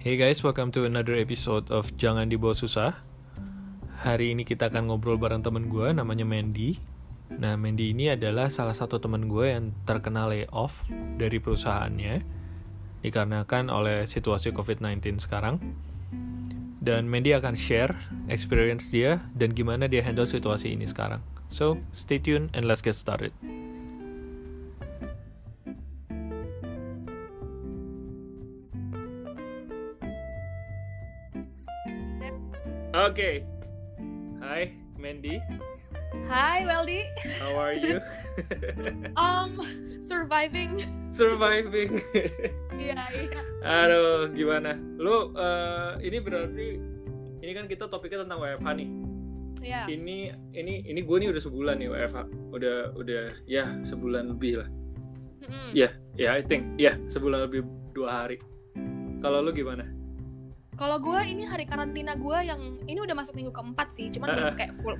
Hey guys, welcome to another episode of Jangan Dibawa Susah. Hari ini kita akan ngobrol bareng temen gue, namanya Mandy. Nah, Mandy ini adalah salah satu temen gue yang terkena layoff dari perusahaannya, dikarenakan oleh situasi COVID-19 sekarang. Dan Mandy akan share experience dia dan gimana dia handle situasi ini sekarang. So, stay tuned and let's get started. Okay. Hi, Mandy. Hi, Weldy. How are you? Um, surviving. Surviving. Iya, iya. Aduh, gimana? Lu eh, ini berarti ini kan kita topiknya tentang WFH nih. Iya. Ini ini ini gue nih udah sebulan nih WFH. Udah udah ya sebulan lebih lah. Mm-mm. Ya, ya I think ya sebulan lebih dua hari. Kalau lu gimana? Kalau gue ini hari karantina gue yang ini udah masuk minggu keempat sih, cuman belum kayak full.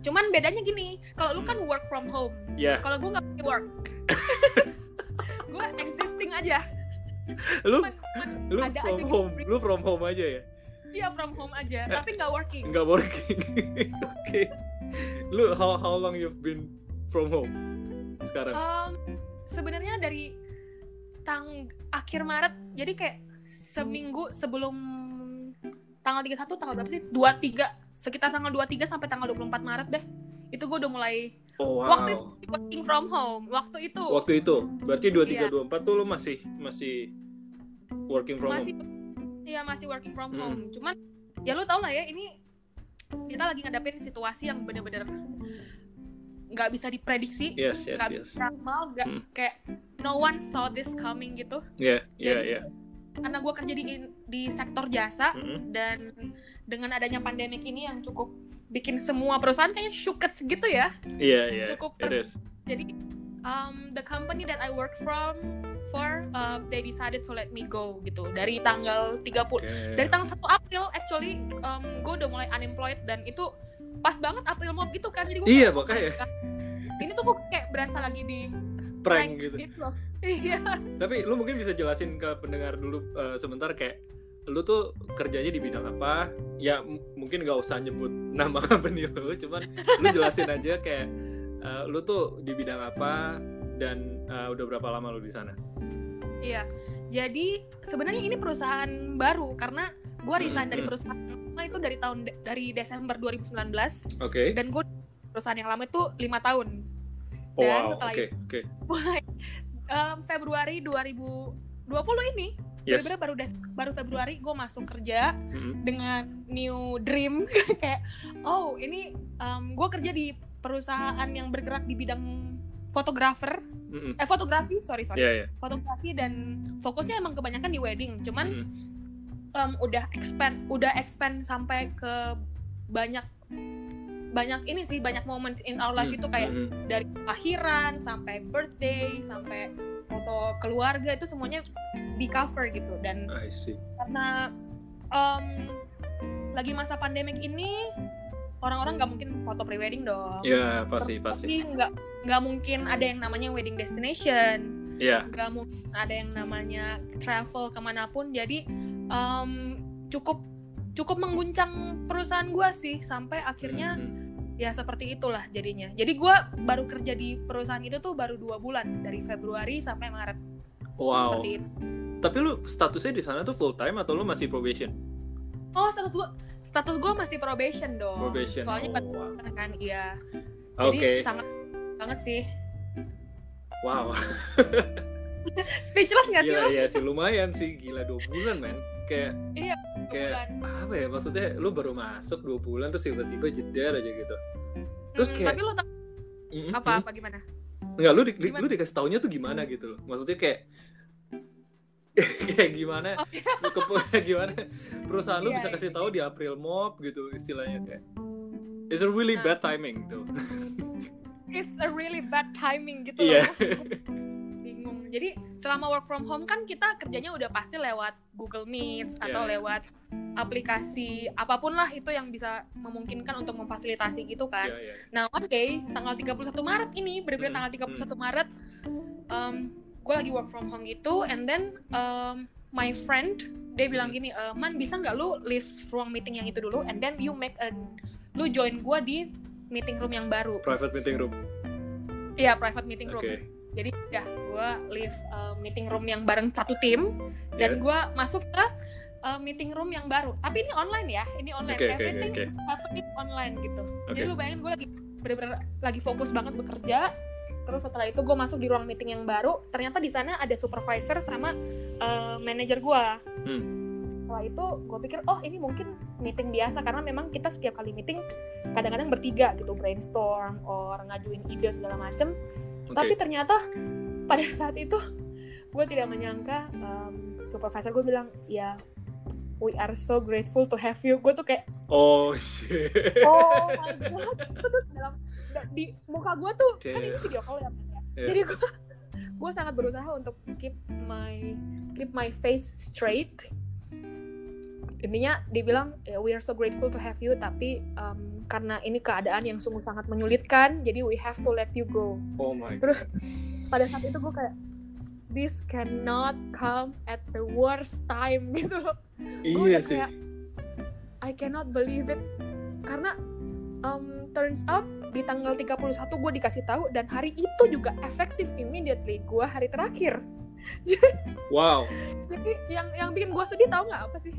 Cuman bedanya gini, kalau lu kan Hmm. work from home, Ya, kalau gue nggak pakai work. gue existing aja. lu Cuman, cuman lu ada from aja gitu. home, lu from home aja ya? dia from home aja, Eh. tapi nggak working. Nggak working. Oke. Lu how how long you've been from home sekarang? Um, sebenarnya dari tang akhir Maret, jadi kayak seminggu sebelum tanggal 31 tanggal berapa sih? 23 sekitar tanggal 23 sampai tanggal 24 Maret deh. Itu gue udah mulai Oh wow. waktu itu working from home. Waktu itu Waktu itu, berarti 23 Iya. 24 tuh lu masih masih working from masih home. iya masih working from Hmm. home. Cuman ya lu tau lah ya ini kita lagi ngadepin situasi yang bener-bener nggak bisa diprediksi, Yes, yes, yes. bisa diramal, nggak Hmm. kayak no one saw this coming gitu. Iya, iya, iya. Karena gue kerja di di sektor jasa Mm-mm. dan dengan adanya pandemik ini yang cukup bikin semua perusahaan kayaknya syuket gitu ya Iya, iya. Cukup It is. jadi um, the company that I work from for uh, they decided to let me go gitu dari tanggal 30 Oke. dari tanggal 1 April actually um, gue udah mulai unemployed dan itu pas banget April Mop gitu kan jadi gue Iya, makanya. ini tuh gue kayak berasa lagi di prank gitu. loh iya Tapi lu mungkin bisa jelasin ke pendengar dulu eh, sebentar kayak lu tuh kerjanya di bidang apa? Ya mungkin gak usah nyebut nama company lu, cuman lu jelasin aja kayak eh, lu tuh di bidang apa dan eh, udah berapa lama lu di sana? Iya, jadi sebenarnya ini perusahaan baru karena gue resign dari Hmm. perusahaan lama itu dari tahun dari Desember 2019 Oke. dan gue perusahaan yang lama itu lima tahun. Oh, dan wow, setelah oke, oke. Mulai em, Februari 2020 ini, Yes. bener-bener baru des- baru Februari gue masuk kerja Mm-mm. dengan new dream kayak oh ini gue kerja di perusahaan yang bergerak di bidang fotografer Mm-mm. eh fotografi sorry sorry Iya, iya. fotografi dan fokusnya emang kebanyakan di wedding cuman Mm-mm. um, udah expand udah expand sampai ke banyak banyak ini sih banyak moment in our life Mm, itu kayak dari kelahiran sampai birthday sampai foto keluarga itu semuanya di cover gitu dan I see. karena um, lagi masa pandemik ini orang-orang nggak mungkin foto pre-wedding dong Ya, pasti, pasti. Tapi nggak nggak mungkin ada yang namanya wedding destination Iya. nggak mungkin ada yang namanya travel ke mana pun jadi um, cukup cukup mengguncang perusahaan gue sih sampai akhirnya Mm-mm. Ya seperti itulah jadinya jadi gue baru kerja di perusahaan itu tuh baru dua bulan dari Februari sampai Maret Wow. seperti itu Tapi lu statusnya di sana tuh full time atau lu masih probation? oh status gue status gue masih probation dong Probation. soalnya Oh, wow. kan iya jadi sangat banget sih Wow. speechless nggak sih Gila lo ya sih lumayan sih gila dua bulan men. Kayak Iya, kayak bulan. apa ya maksudnya lu baru masuk dua bulan terus tiba-tiba jeder aja gitu. Terus Hmm, kayak tapi lo tau Mm-mm. apa apa gimana Enggak lu di, Gimana? lu dikasih taunya tuh gimana gitu loh. Maksudnya kayak kayak gimana Oh, lu ke- gimana perusahaan lu Iya, bisa iya. kasih tahu di April Mop gitu istilahnya kayak It's a really Nah. bad timing tuh. it's a really bad timing gitu Iya. loh. Jadi selama work from home kan kita kerjanya udah pasti lewat Google Meet atau Iya. lewat aplikasi apa pun lah itu yang bisa memungkinkan untuk memfasilitasi gitu kan. Iya, iya. Nah, one day tanggal 31 Maret ini, benar-benar Hmm, tanggal 31 Maret um, gue lagi work from home gitu and then um, my friend dia bilang gini "Eh, man bisa nggak lu leave ruang meeting yang itu dulu and then you make a lu join gua di meeting room yang baru Private meeting room. iya private meeting room jadi ya gue leave uh, meeting room yang bareng satu tim dan Ya. gue masuk ke uh, meeting room yang baru tapi ini online ya ini online oke, everything oke. happening online gitu jadi Oke. lu bayangin gue lagi bener-bener lagi fokus banget bekerja terus setelah itu gue masuk di ruang meeting yang baru ternyata di sana ada supervisor sama uh, manajer gue Hmm. setelah itu gue pikir oh ini mungkin meeting biasa karena memang kita setiap kali meeting kadang-kadang bertiga gitu brainstorm or ngajuin ide segala macem Oke. tapi ternyata pada saat itu gue tidak menyangka um, supervisor gue bilang ya we are so grateful to have you gue tuh kayak Oh shit. oh my god itu tuh dalam da- di muka gue tuh kan ini video call ya ya. Iya. jadi gue gue sangat berusaha untuk keep my keep my face straight intinya dibilang ya, we are so grateful to have you tapi um, karena ini keadaan yang sungguh sangat menyulitkan jadi we have to let you go Oh my god. Pada saat itu gue kayak this cannot come at the worst time gitu loh Iya udah sih. kayak, I cannot believe it karena um, turns out di tanggal 31 gue dikasih tahu dan hari itu juga efektif immediately gue hari terakhir Wow. jadi yang yang bikin gue sedih tau nggak apa sih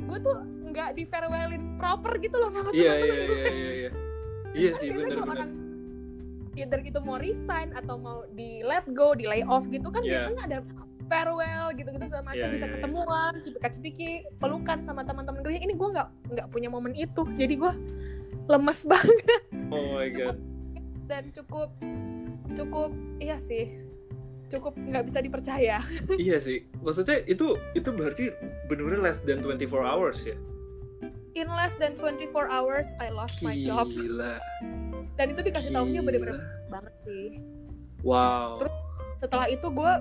gue tuh nggak di farewellin proper gitu loh sama Iya teman-teman iya gue iya iya iya. Iya Kan sih biasanya either itu mau resign atau mau di let go, di lay off gitu kan Iya. biasanya ada farewell gitu-gitu sama macam Iya, bisa iya. ketemuan, cipika-cipiki, pelukan sama teman-teman kerja. Ini gue nggak nggak punya momen itu, jadi gue lemes banget Oh my god. dan cukup cukup iya sih cukup nggak bisa dipercaya. iya sih. Maksudnya itu itu berarti benar-benar less than 24 hours ya. In less than 24 hours, I lost my job. Gila. Dan itu dikasih tahunya bener-bener banget sih. Wow. Terus- setelah itu gue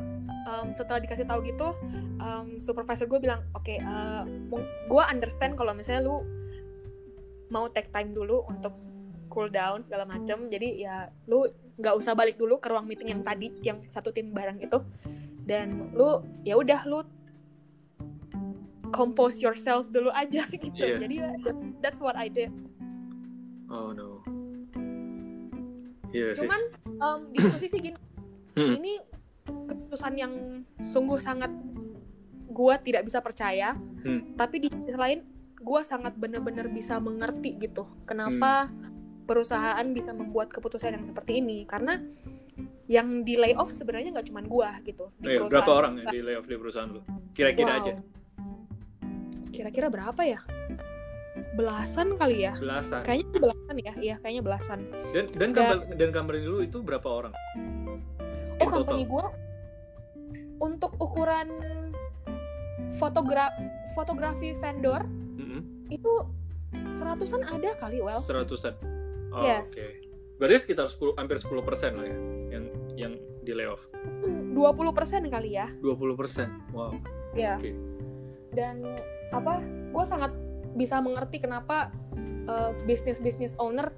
um, setelah dikasih tahu gitu um, supervisor gue bilang oke uh, gue understand kalau misalnya lu mau take time dulu untuk cool down segala macem jadi ya lu nggak usah balik dulu ke ruang meeting yang tadi yang satu tim bareng itu dan lu ya udah lu compose yourself dulu aja gitu Iya. jadi ya, that's what I did Oh no. Iya sih. cuman um, di satu sisi gini Hmm. ini keputusan yang sungguh sangat gua tidak bisa percaya Hmm. tapi di sisi lain gua sangat benar-benar bisa mengerti gitu kenapa perusahaan bisa membuat keputusan yang seperti ini karena yang di layoff sebenarnya nggak cuma gua gitu di Iya, berapa orang yang di layoff di perusahaan lu? Kira-kira Wow. aja. kira-kira berapa ya belasan kali ya Belasan. kayaknya belasan ya iya kayaknya belasan Dan dan Dan- company, dan company lu itu berapa orang? Oh, In company gue untuk ukuran fotogra fotografi vendor Mm-mm. itu seratusan ada kali, well. Seratusan. Oh, Yes. oke. Berarti sekitar 10 hampir 10 persen lah ya yang yang di layoff. 20% kali ya. 20 persen. Wow. Ya. Oke. Dan apa? Gue sangat bisa mengerti kenapa uh, bisnis-bisnis owner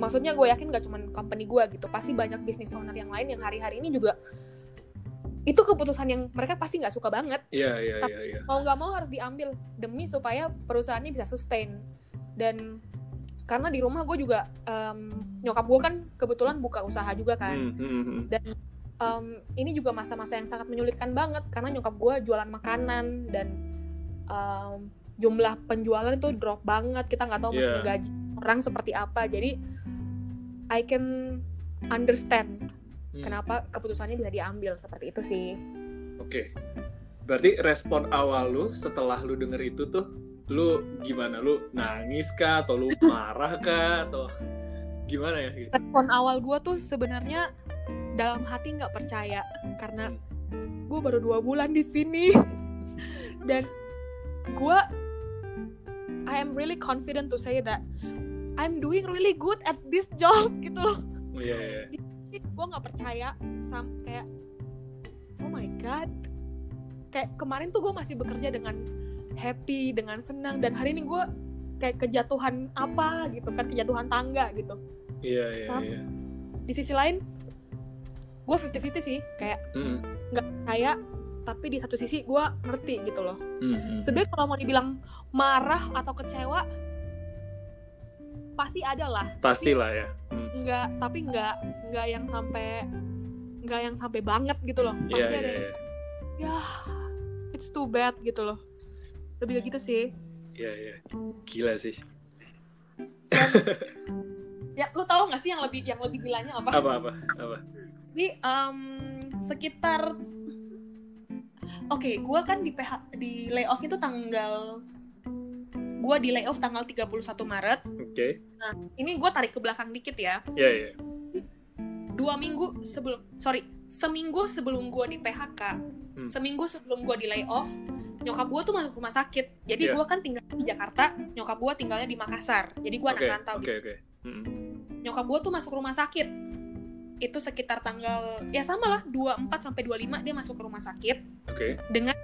maksudnya gue yakin gak cuma company gue gitu pasti banyak bisnis owner yang lain yang hari-hari ini juga itu keputusan yang mereka pasti nggak suka banget. Iya iya iya iya. mau nggak mau harus diambil demi supaya perusahaannya bisa sustain. Dan karena di rumah gue juga em, nyokap gue kan kebetulan buka usaha juga kan. Hmm, hmm, dan em, ini juga masa-masa yang sangat menyulitkan banget karena nyokap gue jualan makanan dan em, jumlah penjualan itu drop banget. Kita nggak tahu mesti Iya. ngegaji orang seperti apa. Jadi I can understand Hmm. kenapa keputusannya bisa diambil. Seperti itu sih. Oke. Berarti respon awal lu setelah lu denger itu tuh lu gimana? Lu nangis kah? Atau lu marah kah? Atau gimana ya? Gitu? respon awal gue tuh sebenarnya dalam hati nggak percaya. Karena gue baru dua bulan di sini. Dan gue I am really confident to say that I'm doing really good at this job gitu loh Oh, Iya iya. gue nggak percaya sam kayak oh my god kayak kemarin tuh gue masih bekerja dengan happy dengan senang dan hari ini gue kayak kejatuhan apa gitu kan kejatuhan tangga gitu Iya iya iya. di sisi lain gue 50-50 sih kayak nggak percaya tapi di satu sisi gue ngerti gitu loh Hmm, hmm. sebenarnya kalau mau dibilang marah atau kecewa pasti ada lah pastilah ya. Hmm. nggak tapi nggak nggak yang sampai nggak yang sampai banget gitu loh Iya, pasti iya, ada yang, iya. ya it's too bad gitu loh lebih kayak gitu sih Iya, iya. Gila sih. ya lu tahu nggak sih yang lebih yang lebih gilanya apa Apa apa? Apa? Jadi em, sekitar Oke, gua kan di PH di layoff itu tanggal gua di layoff tanggal 31 Maret. Oke. Ini gua tarik ke belakang dikit ya. Iya, iya. Dua minggu sebelum sorry, seminggu sebelum gua di PHK, Hmm. seminggu sebelum gua di layoff, nyokap gua tuh masuk rumah sakit. Jadi Iya. gua kan tinggal di Jakarta, nyokap gua tinggalnya di Makassar. Jadi gua anak Oke, rantau oke, oke. Hmm. nyokap gue tuh masuk rumah sakit itu sekitar tanggal ya sama lah 24 sampai 25 dia masuk ke rumah sakit Oke. dengan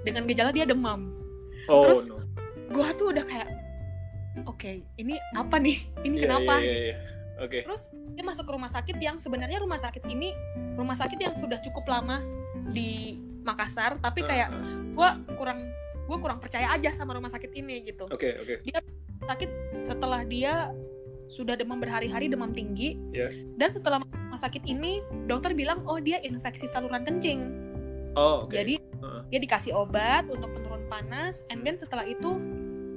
dengan gejala dia demam. Oh, Terus- no. Gue tuh udah kayak oke, ini apa nih? Ini Iya, kenapa? Iya, iya, iya. Oke. Terus dia masuk ke rumah sakit yang sebenarnya rumah sakit ini rumah sakit yang sudah cukup lama di Makassar, tapi kayak Ah, ah. gue kurang gue kurang percaya aja sama rumah sakit ini gitu. Oke, oke. sakit setelah dia sudah demam berhari-hari demam tinggi Iya. dan setelah masuk rumah sakit ini dokter bilang oh dia infeksi saluran kencing Oh, oke. jadi Heeh. dia dikasih obat untuk penurun panas and then setelah itu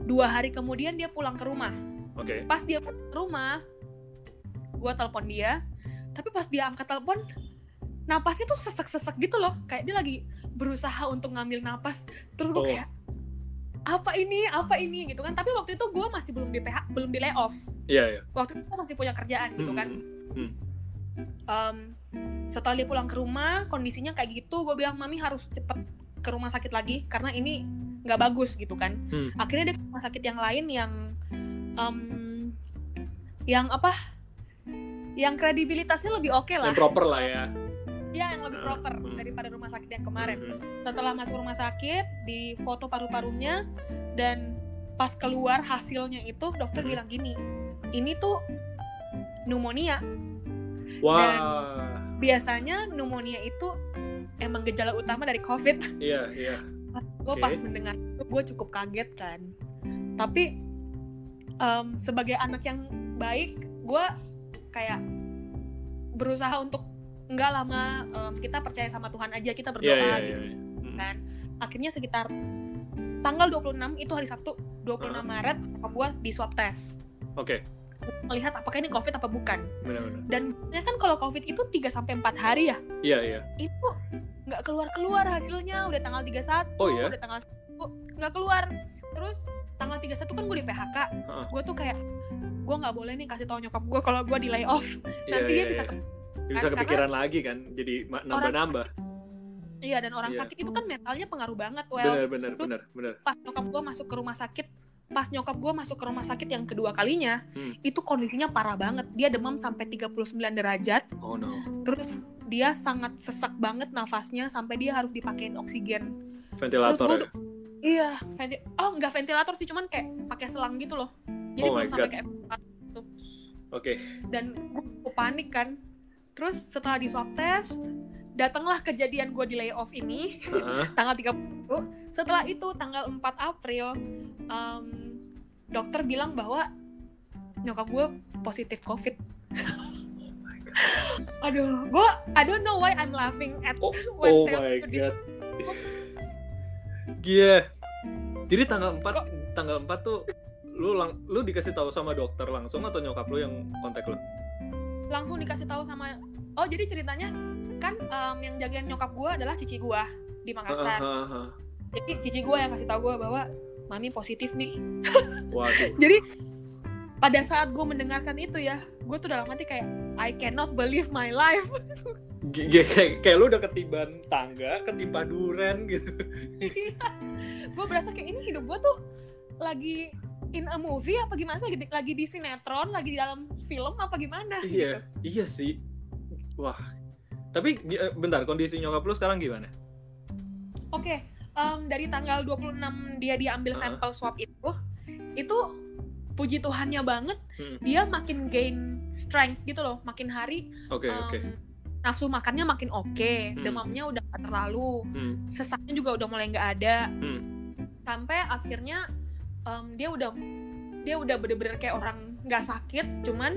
dua hari kemudian dia pulang ke rumah Oke. pas dia pulang ke rumah gua telepon dia tapi pas dia angkat telepon napasnya tuh sesek-sesek gitu loh kayak dia lagi berusaha untuk ngambil napas terus gue Oh. kayak apa ini apa ini gitu kan tapi waktu itu gue masih belum di PH belum di layoff Iya, iya. waktu itu masih punya kerjaan gitu kan Hmm. Em, setelah dia pulang ke rumah kondisinya kayak gitu gue bilang mami harus cepet ke rumah sakit lagi karena ini nggak bagus gitu kan Hmm. akhirnya dia ke rumah sakit yang lain yang em, yang apa yang kredibilitasnya lebih oke lah Yang proper lah ya. Ya yang lebih proper hmm. daripada rumah sakit yang kemarin Hmm. setelah masuk rumah sakit di foto paru-parunya dan pas keluar hasilnya itu dokter Hmm. bilang gini ini tuh pneumonia Wah. biasanya pneumonia itu emang gejala utama dari covid Iya, iya. gue pas mendengar itu gue cukup kaget kan tapi em, sebagai anak yang baik gue kayak berusaha untuk nggak lama em, kita percaya sama Tuhan aja kita berdoa Iya, iya, gitu iya. Hmm. kan akhirnya sekitar tanggal 26 itu hari Sabtu 26 Heeh. Maret gue di swab test Oke, melihat apakah ini covid apa bukan benar-benar. dan biasanya kan kalau covid itu 3 sampai 4 hari ya Iya, iya. itu nggak keluar keluar hasilnya udah tanggal 31 Oh, iya? udah tanggal 1 nggak keluar terus tanggal 31 kan gue di PHK Heeh. gue tuh kayak gue nggak boleh nih kasih tau nyokap gue kalau gue di layoff Iya, nanti dia iya, bisa iya. Bisa karena- kepikiran lagi kan, jadi nambah-nambah. iya dan orang Iya. sakit itu kan mentalnya pengaruh banget well benar, lu- benar, benar. pas nyokap gue masuk ke rumah sakit pas nyokap gue masuk ke rumah sakit yang kedua kalinya Hmm. itu kondisinya parah banget dia demam sampai 39 derajat Oh no. terus dia sangat sesak banget nafasnya sampai dia harus dipakein oksigen Ventilator Terus gua ya. Iya, venti- oh nggak ventilator sih, cuman kayak pakai selang gitu loh. Jadi Oh belum sampai kayak Oke. dan gue panik kan. Terus setelah di swab test, datanglah kejadian gue di layoff ini Heeh. tanggal 30. Setelah itu tanggal 4 April, em, dokter bilang bahwa nyokap gue positif COVID. Aduh, gue I don't know why I'm laughing at Oh, when oh my god. Iya. Jadi tanggal 4 tanggal 4 tuh lu lang lu dikasih tahu sama dokter langsung atau nyokap lu yang kontak lu? Langsung dikasih tahu sama oh jadi ceritanya kan em, yang jagain nyokap gue adalah cici gue di Makassar. Jadi cici gue yang kasih tahu gue bahwa mami positif nih. Waduh. jadi pada saat gue mendengarkan itu ya gue tuh dalam hati kayak I cannot believe my life. Kayak, kayak lu udah ketiban tangga, ketimpa duren gitu. gue berasa kayak ini hidup gue tuh lagi in a movie apa gimana lagi di, lagi di sinetron lagi di dalam film apa gimana iya, iya sih. Wah. Tapi eh, bentar, kondisi nyokap lu sekarang gimana? Oke, em, dari tanggal 26 dia diambil Ah. sampel swab itu, itu puji Tuhannya banget, Hmm. dia makin gain strength gitu loh, makin hari Oke, em, oke. nafsu makannya makin oke Hmm. demamnya udah gak terlalu Hmm. sesaknya juga udah mulai nggak ada Hmm. sampai akhirnya em, dia udah dia udah bener-bener kayak orang nggak sakit cuman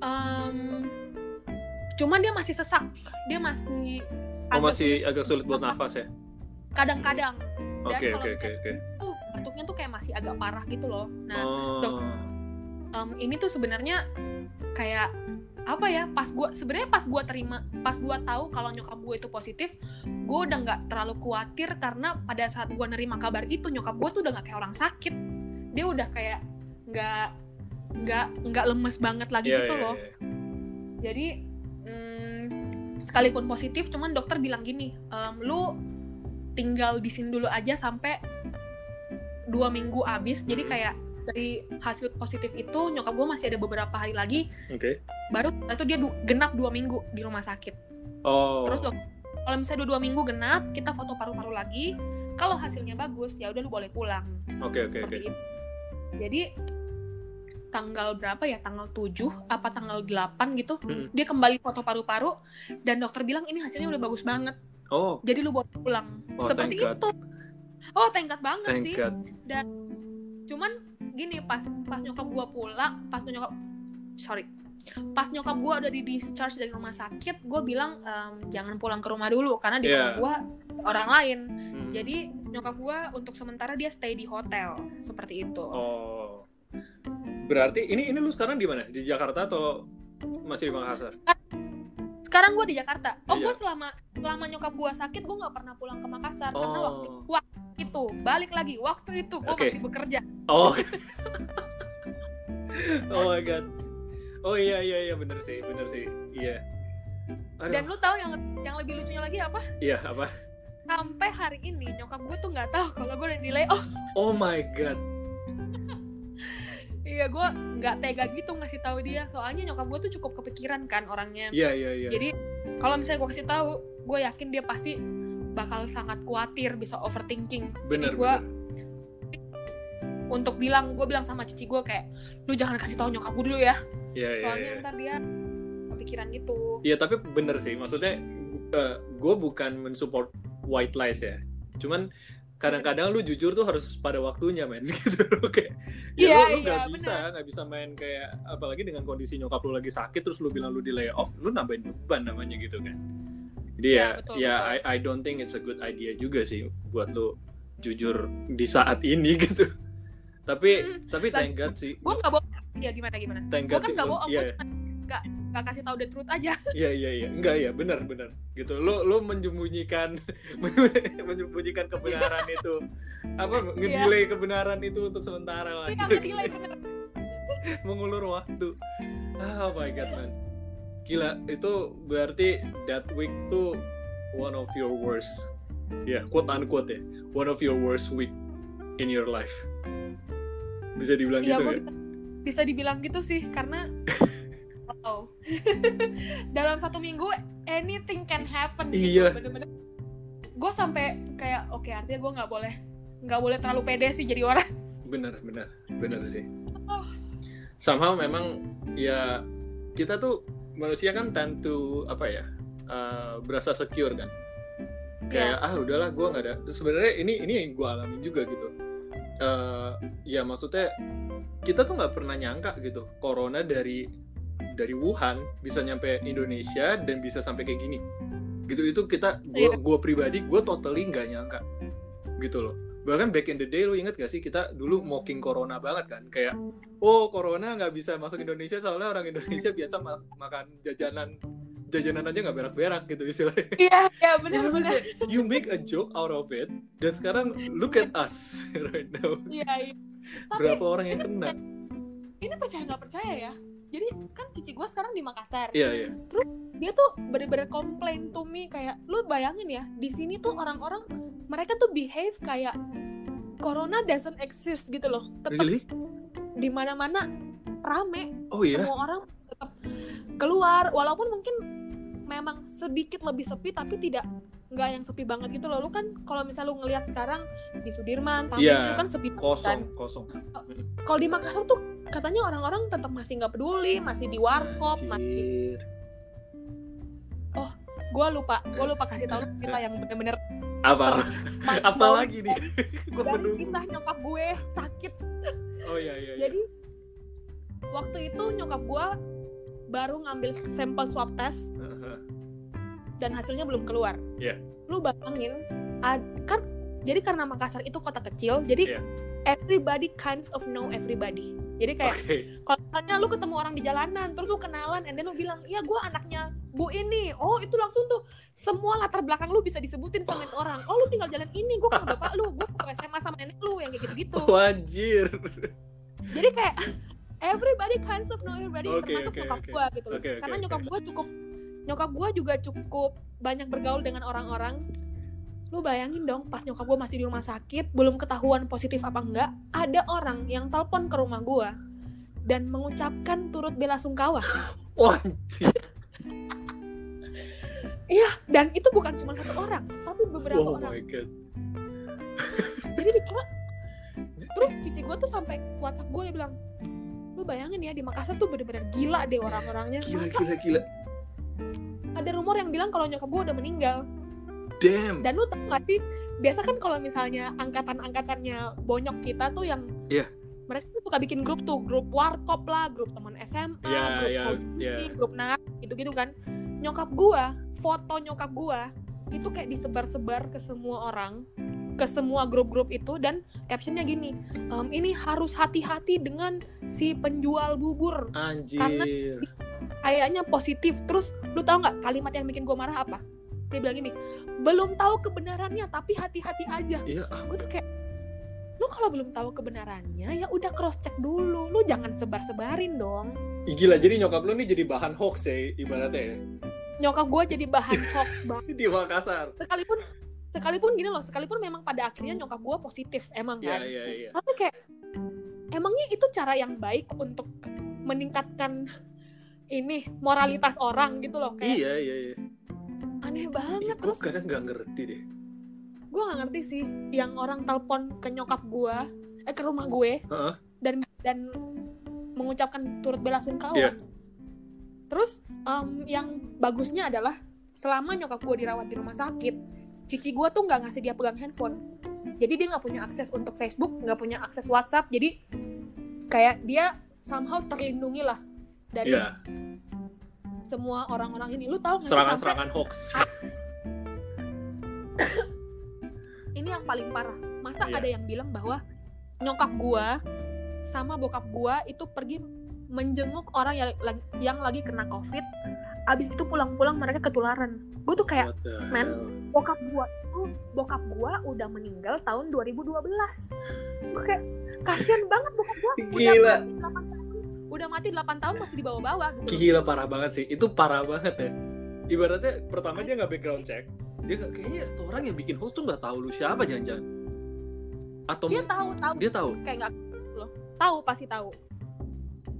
em, cuman dia masih sesak dia masih Oh, agak masih sulit agak sulit buat nafas ya? kadang-kadang dan Oke, kalau oke, oke, misalnya oke. tuh batuknya tuh kayak masih agak parah gitu loh nah Oh. dokter- em, ini tuh sebenarnya kayak apa ya pas gua sebenarnya pas gua terima pas gua tahu kalau nyokap gue itu positif gue udah nggak terlalu khawatir karena pada saat gua nerima kabar itu nyokap gue tuh udah nggak kayak orang sakit dia udah kayak nggak nggak nggak lemes banget lagi Iya, gitu iya, loh iya. jadi mm, sekalipun positif cuman dokter bilang gini "Em, lu tinggal di sini dulu aja sampai dua minggu abis jadi Hmm. kayak dari hasil positif itu nyokap gue masih ada beberapa hari lagi Oke. baru itu dia du- genap dua minggu di rumah sakit Oh. terus dok kalau misalnya dua, dua minggu genap kita foto paru-paru lagi kalau hasilnya bagus ya udah lu boleh pulang Oke, oke, oke. seperti itu jadi tanggal berapa ya tanggal 7 apa tanggal 8 gitu Hmm. dia kembali foto paru-paru dan dokter bilang ini hasilnya udah bagus banget Oh, jadi lu boleh pulang Oh, seperti God. itu oh tengkat banget thank sih God. cuman gini pas pas nyokap gua pulang pas nyokap sorry pas nyokap gua udah di discharge dari rumah sakit gua bilang "Em, jangan pulang ke rumah dulu karena di Iya. rumah gua orang lain Hmm. jadi nyokap gua untuk sementara dia stay di hotel seperti itu Oh. Berarti ini ini lu sekarang di mana? Di Jakarta atau masih di Makassar? Sekarang gua di Jakarta oh Iya. gua selama selama nyokap gua sakit gua nggak pernah pulang ke Makassar karena Oh. waktu waktu itu balik lagi waktu itu gua Oke. masih bekerja Oh. oh my god. Oh iya iya iya bener sih, bener sih. Iya. Aduh. dan lu tahu yang yang lebih lucunya lagi apa Iya, apa? sampai hari ini nyokap gue tuh nggak tahu kalau gue udah di layoff Oh my god. Iya gue nggak tega gitu ngasih tahu dia soalnya nyokap gue tuh cukup kepikiran kan orangnya. Iya iya iya. Jadi kalau misalnya gue kasih tahu, gue yakin dia pasti bakal sangat khawatir bisa overthinking. bener Jadi gue untuk bilang gue bilang sama cici gue kayak lu jangan kasih tahu nyokap gue dulu ya Iya iya. soalnya iya. ntar dia kepikiran gitu. Iya tapi bener sih, maksudnya gue bukan mensupport white lies ya. Cuman kadang-kadang lu jujur tuh harus pada waktunya men gitu kayak ya Iya, lu, lu iya, nggak bisa bener. nggak bisa main kayak apalagi dengan kondisi nyokap lu lagi sakit terus lu bilang lu di layoff lu nambahin beban namanya gitu kan jadi Iya, ya betul, ya betul. I, I don't think it's a good idea juga sih buat lu jujur di saat ini gitu tapi Hmm, tapi thank God sih Gue nggak bohong. Ya gimana gimana? thank Gue God kan sih nggak bohong. iya Gue nggak nggak kasih tahu the truth aja. Iya iya iya, enggak ya, benar benar. Gitu. Lu lu menyembunyikan menyembunyikan kebenaran itu. Apa ngedelay kebenaran itu untuk sementara lah. Iya Gitu. nggak. Mengulur waktu. Oh my god, man. Gila, itu berarti that week tuh one of your worst. Ya, quote unquote ya. One of your worst week in your life. Bisa dibilang Iya gitu ya? bisa dibilang gitu sih karena wow dalam satu minggu anything can happen Iya. gitu bener-bener. Gue sampai kayak oke artinya gue nggak boleh nggak boleh terlalu pede sih jadi orang. Bener bener bener sih. Oh. somehow memang ya kita tuh manusia kan tend to apa ya uh, berasa secure kan. Kayak Yes. ah udahlah gue nggak ada. Sebenarnya ini ini yang gue alamin juga gitu. Uh, ya maksudnya kita tuh nggak pernah nyangka gitu corona dari dari Wuhan bisa nyampe Indonesia dan bisa sampai kayak gini. Gitu itu kita gua Iya. gua pribadi gue totally nggak nyangka. Gitu loh. Bahkan back in the day lu inget gak sih kita dulu mocking corona banget kan? Kayak oh corona nggak bisa masuk Indonesia soalnya orang Indonesia biasa ma- makan jajanan jajanan aja nggak berak-berak gitu istilahnya. Iya iya Ya, bener maksudnya bener kayak, you make a joke out of it dan sekarang look at us right now. Iya iya. Tapi berapa orang yang kena? ini percaya nggak percaya ya jadi kan cici gue sekarang di Makassar. Iya iya. Dia tuh bener-bener komplain to me kayak lu bayangin ya di sini tuh orang-orang mereka tuh behave kayak corona doesn't exist gitu loh. Tetap really? di mana-mana rame. Oh iya? Semua orang tetap keluar. Walaupun mungkin memang sedikit lebih sepi tapi tidak nggak yang sepi banget gitu loh. Lu kan kalau misal lu ngelihat sekarang di Sudirman Tamrin Iya, itu kan sepi banget kan. kosong. Kosong kalau di Makassar tuh katanya orang-orang tetap masih nggak peduli masih di warkop masih Anjir. gue lupa gue lupa kasih tahu kita yang bener-bener apa? Apa? Lagi nih? Gue dari kisah nyokap gue sakit. Oh iya iya, iya. jadi waktu itu nyokap gue baru ngambil sampel swab test. Aha. Dan hasilnya belum keluar. Iya. Lu bayangin, kan jadi karena Makassar itu kota kecil, jadi Iya. everybody kinds of know everybody. Jadi kayak Oke. kalau misalnya lu ketemu orang di jalanan, terus lu kenalan, and then lu bilang, iya gue anaknya Bu ini. Oh itu langsung tuh semua latar belakang lu bisa disebutin sama orang. Oh lu tinggal jalan ini, gue kan bapak lu, gue ke SMA sama nenek lu yang kayak gitu-gitu. Wajir. Jadi kayak everybody kinds of know everybody Oke, termasuk oke, nyokap oke. gue gitu loh. Oke, oke, Karena nyokap gue cukup nyokap gue juga cukup banyak bergaul dengan orang-orang. Lu bayangin dong pas nyokap gue masih di rumah sakit, belum ketahuan positif apa enggak, ada orang yang telepon ke rumah gue dan mengucapkan turut bela sungkawa. Wajir. Iya, dan itu bukan cuma satu orang, tapi beberapa Oh orang. my god. Jadi dikira terus cici gue tuh sampai WhatsApp gue dia bilang, lu bayangin ya di Makassar tuh bener-bener gila deh orang-orangnya. Gila Masa gila gila. Ada rumor yang bilang kalau nyokap gue udah meninggal. Damn. Dan lu tau gak sih, biasa kan kalau misalnya angkatan-angkatannya bonyok kita tuh yang Iya. mereka tuh suka bikin grup tuh, grup warkop lah, grup teman SMA, Ya grup hobi, ya. grup nak, gitu-gitu kan. Nyokap gua, foto nyokap gua itu kayak disebar-sebar ke semua orang, ke semua grup-grup itu dan captionnya gini, "Em, ini harus hati-hati dengan si penjual bubur, Anjir. Kayaknya positif. Terus lu tau nggak kalimat yang bikin gua marah apa? Dia bilang gini, belum tahu kebenarannya tapi hati-hati aja. Iya. Gue tuh kayak, lu kalau belum tahu kebenarannya ya udah cross check dulu, lu jangan sebar-sebarin dong. Ih, gila jadi nyokap lu nih jadi bahan hoax ya ibaratnya ya. Nyokap gue jadi bahan hoax banget. Di Makassar. Sekalipun, sekalipun gini loh, sekalipun memang pada akhirnya nyokap gue positif emang Iya kan. iya iya. Tapi kayak, emangnya itu cara yang baik untuk meningkatkan ini moralitas orang gitu loh kayak Iya iya iya. aneh banget Gue terus kadang nggak ngerti deh. gue gak ngerti sih yang orang telepon ke nyokap gue eh ke rumah gue Heeh. dan dan mengucapkan turut bela sungkawa Iya. terus em, yang bagusnya adalah selama nyokap gue dirawat di rumah sakit cici gue tuh nggak ngasih dia pegang handphone jadi dia nggak punya akses untuk Facebook nggak punya akses WhatsApp jadi kayak dia somehow terlindungi lah dari Iya. semua orang-orang ini lu tahu nggak sih sampai Serangan-serangan hoax. ini yang paling parah masa Iya. ada yang bilang bahwa nyokap gua sama bokap gua itu pergi menjenguk orang yang yang lagi kena covid abis itu pulang-pulang mereka ketularan gue tuh kayak men. bokap gua tuh bokap gua udah meninggal tahun 2012 gue kayak kasihan banget bokap gua Gila. Udah mati 8 tahun udah mati 8 tahun masih dibawa-bawa gitu Gila parah banget sih. Itu parah banget ya. Ibaratnya pertama dia nggak background check. Dia nggak kayaknya tuh orang yang bikin host tuh nggak tahu lu siapa jangan-jangan. Atau dia tahu tahu dia tahu. kayak nggak loh tahu pasti tahu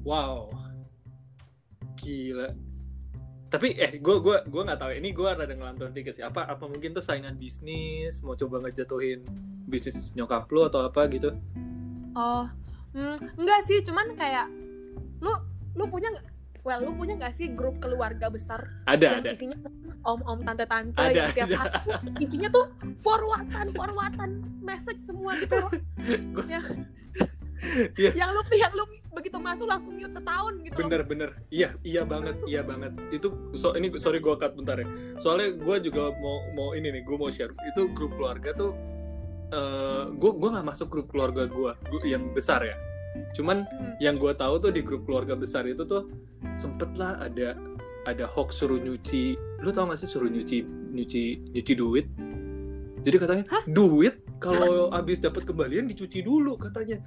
Wow. Gila. Tapi eh gue gua gua nggak tahu ini gue rada ngelantur dikit sih. Apa apa mungkin tuh saingan bisnis mau coba ngejatuhin bisnis nyokap lu atau apa gitu? Oh, hmm, enggak sih, cuman kayak lu lu punya nggak? Well, lu punya nggak sih grup keluarga besar Ada yang ada. isinya om-om tante-tante Ada, yang tiap ada. hari isinya tuh forwardan forwardan message semua gitu loh. Yang, Iya. yang lu yang lu begitu masuk langsung mute setahun gitu loh. Bener bener. Iya iya banget iya banget. Itu so ini sorry gue cut bentar ya. Soalnya gue juga mau mau ini nih gue mau share. Itu grup keluarga tuh. gue gue nggak masuk grup keluarga gue yang besar ya. Cuman Hmm. yang gue tahu tuh di grup keluarga besar itu tuh sempet lah ada ada hoax suruh nyuci. Lu tau gak sih suruh nyuci nyuci nyuci duit? Jadi katanya duit? Kalau habis dapat kembalian dicuci dulu katanya.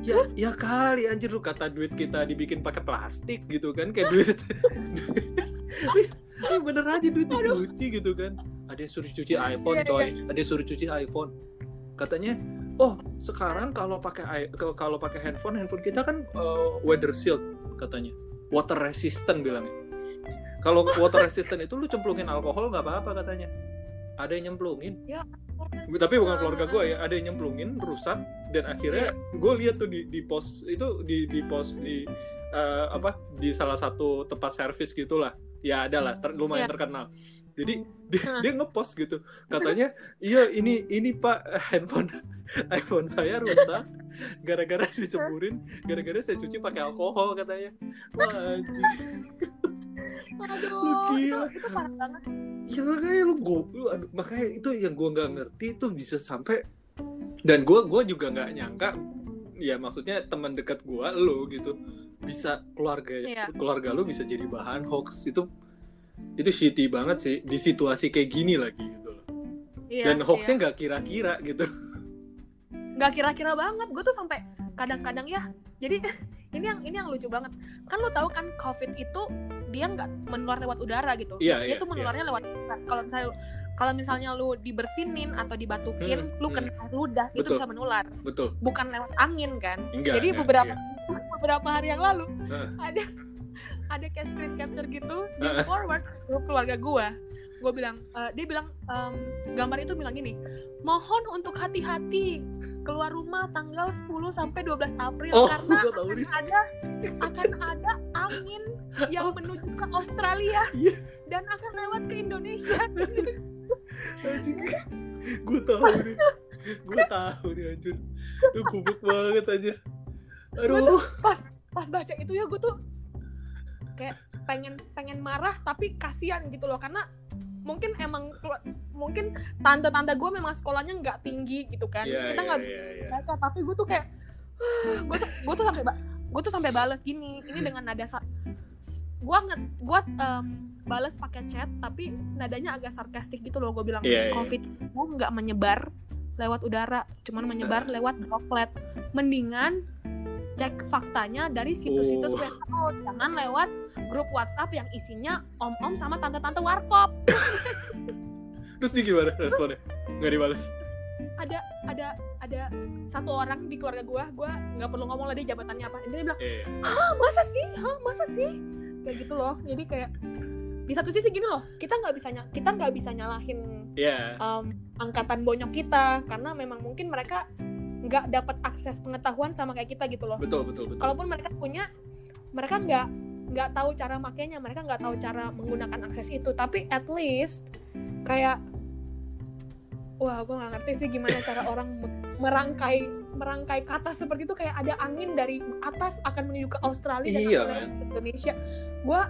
Ya ya kali anjir. Lu kata duit kita dibikin pakai plastik gitu kan kayak duit. Ini bener aja duit dicuci gitu kan. Ada yang suruh cuci iPhone Iya, coy. ada yang suruh cuci iPhone. Katanya oh sekarang kalau pakai kalau- pakai handphone handphone kita kan uh, weather shield katanya. Water resistant bilangnya. Kalau water resistant itu lu cemplungin alkohol nggak apa-apa katanya. Ada yang nyemplungin. Ya tapi bukan keluarga gue ya ada yang nyemplungin rusak dan akhirnya gue lihat tuh di di pos itu di di pos di eh, apa di salah satu tempat servis gitulah. Ya ada lah ter- lumayan Iya. terkenal jadi dia, Hah. dia ngepost gitu. Katanya iya ini ini pak handphone iPhone saya rusak. Gara-gara diceburin gara-gara saya cuci pakai alkohol katanya. Wah anjing. Aduh itu, gila. itu parah banget. Ya makanya lu gue makanya itu yang gue nggak ngerti itu bisa sampai dan gue gua juga nggak nyangka ya maksudnya teman dekat gue lo gitu bisa keluarga Iya. keluarga lu bisa jadi bahan hoax. Itu itu shitty banget sih di situasi kayak gini lagi gitu loh Iya, dan hoaxnya nggak kira-kira gitu nggak kira-kira banget gue tuh sampai kadang-kadang ya jadi ini yang ini yang lucu banget kan lo tahu kan covid itu dia nggak menular lewat udara gitu Iya, dia iya, tuh menularnya lewat udara. kalau misalnya kalau misalnya lu dibersinin atau dibatukin Hmm, lu hmm. kena air ludah itu Betul. bisa menular betul bukan lewat angin kan enggak jadi enggak, beberapa iya. beberapa hari yang lalu Heeh. ada ada kayak screen capture gitu di forward ke grup keluarga gue gue bilang eh, dia bilang em, gambar itu bilang gini mohon untuk hati-hati keluar rumah tanggal 10 sampai 12 April oh karena gue nih ada akan ada angin yang menuju ke Australia Iya. dan akan lewat ke Indonesia. Gue tahu nih gue tahu nih anjir. Itu gubuk banget anjir. aduh. pas baca itu ya gue tuh kayak pengen pengen marah tapi kasihan gitu loh karena mungkin emang mungkin tante-tante gue memang sekolahnya nggak tinggi gitu kan Iya, kita iya, nggak bisa iya, iya. baca tapi gue tuh kayak gue tuh gue tuh sampai gue tuh sampai balas gini ini dengan nada gue nge gue balas pakai chat tapi nadanya agak sarkastik gitu loh gue bilang Iya, iya. covid itu nggak menyebar lewat udara cuman menyebar Nah. lewat droplet mendingan cek faktanya dari situs-situs Oh. WHO jangan lewat grup WhatsApp yang isinya om-om sama tante-tante warkop. Terus dia gimana responnya? Nggak dibalas ada ada ada satu orang di keluarga gue gue nggak perlu ngomong lah dia jabatannya apa. Dia bilang eh ah masa sih? Hah, masa sih? Kayak gitu loh. Jadi kayak di satu sisi gini loh kita nggak bisa kita nggak bisa nyalahin ya um, angkatan bonyok kita. Karena memang mungkin mereka nggak dapat akses pengetahuan sama kayak kita gitu loh. Betul betul betul. Kalaupun mereka punya mereka nggak nggak tahu cara makainya mereka nggak tahu cara menggunakan akses itu. Tapi at least kayak wah gue nggak ngerti sih gimana cara orang me- merangkai merangkai kata seperti itu. Kayak ada angin dari atas akan menuju ke Australia dan Iya, ke Indonesia. Gue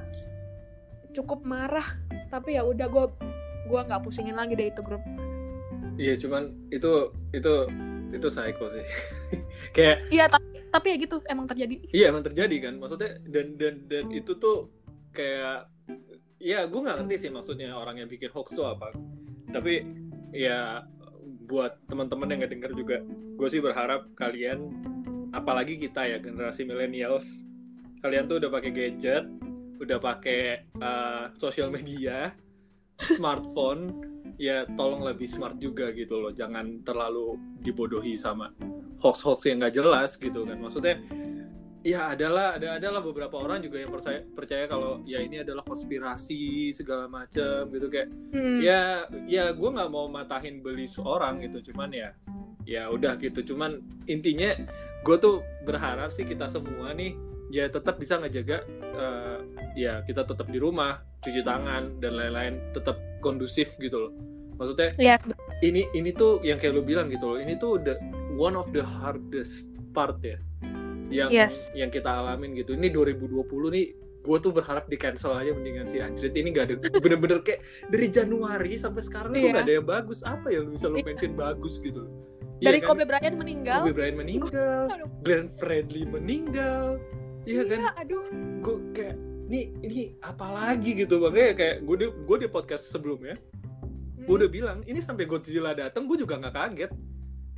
cukup marah tapi ya udah gue gue nggak pusingin lagi deh itu grup iya cuman itu itu itu psycho sih. Kayak iya tapi tapi ya gitu emang terjadi. Iya emang terjadi kan. Maksudnya dan dan dan itu tuh kayak ya gue nggak ngerti sih maksudnya orang yang bikin hoax tuh apa. Tapi ya buat teman-teman yang nggak denger juga gue sih berharap kalian apalagi kita ya generasi millennials kalian tuh udah pakai gadget udah pakai uh, sosial media smartphone ya tolong lebih smart juga gitu loh. Jangan terlalu dibodohi sama hoax-hoax yang nggak jelas gitu kan. Maksudnya ya adalah ada adalah beberapa orang juga yang percaya percaya kalau ya ini adalah konspirasi segala macam gitu. Kayak Hmm. ya ya gue nggak mau matahin beli seorang gitu. Cuman ya ya udah gitu. Cuman intinya gue tuh berharap sih kita semua nih ya tetap bisa ngejaga eh, ya kita tetap di rumah cuci tangan dan lain-lain tetap kondusif gitu loh maksudnya Yes. ini ini tuh yang kayak lu bilang gitu loh ini tuh the one of the hardest part ya yang Yes. yang kita alamin gitu ini 2020 nih gue tuh berharap di cancel aja mendingan si Anjrit ini gak ada bener-bener kayak dari Januari sampai sekarang tuh Iya. gak ada yang bagus apa yang lu bisa lu mention bagus gitu loh Dari Iya kan? Kobe Bryant meninggal. Kobe Bryant meninggal. Glenn Fredly meninggal iya kan Iya, aduh. gue kayak ini ini apa lagi gitu makanya kayak gue di gue di podcast sebelumnya Hmm. gue udah bilang ini sampai Godzilla datang gue juga nggak kaget.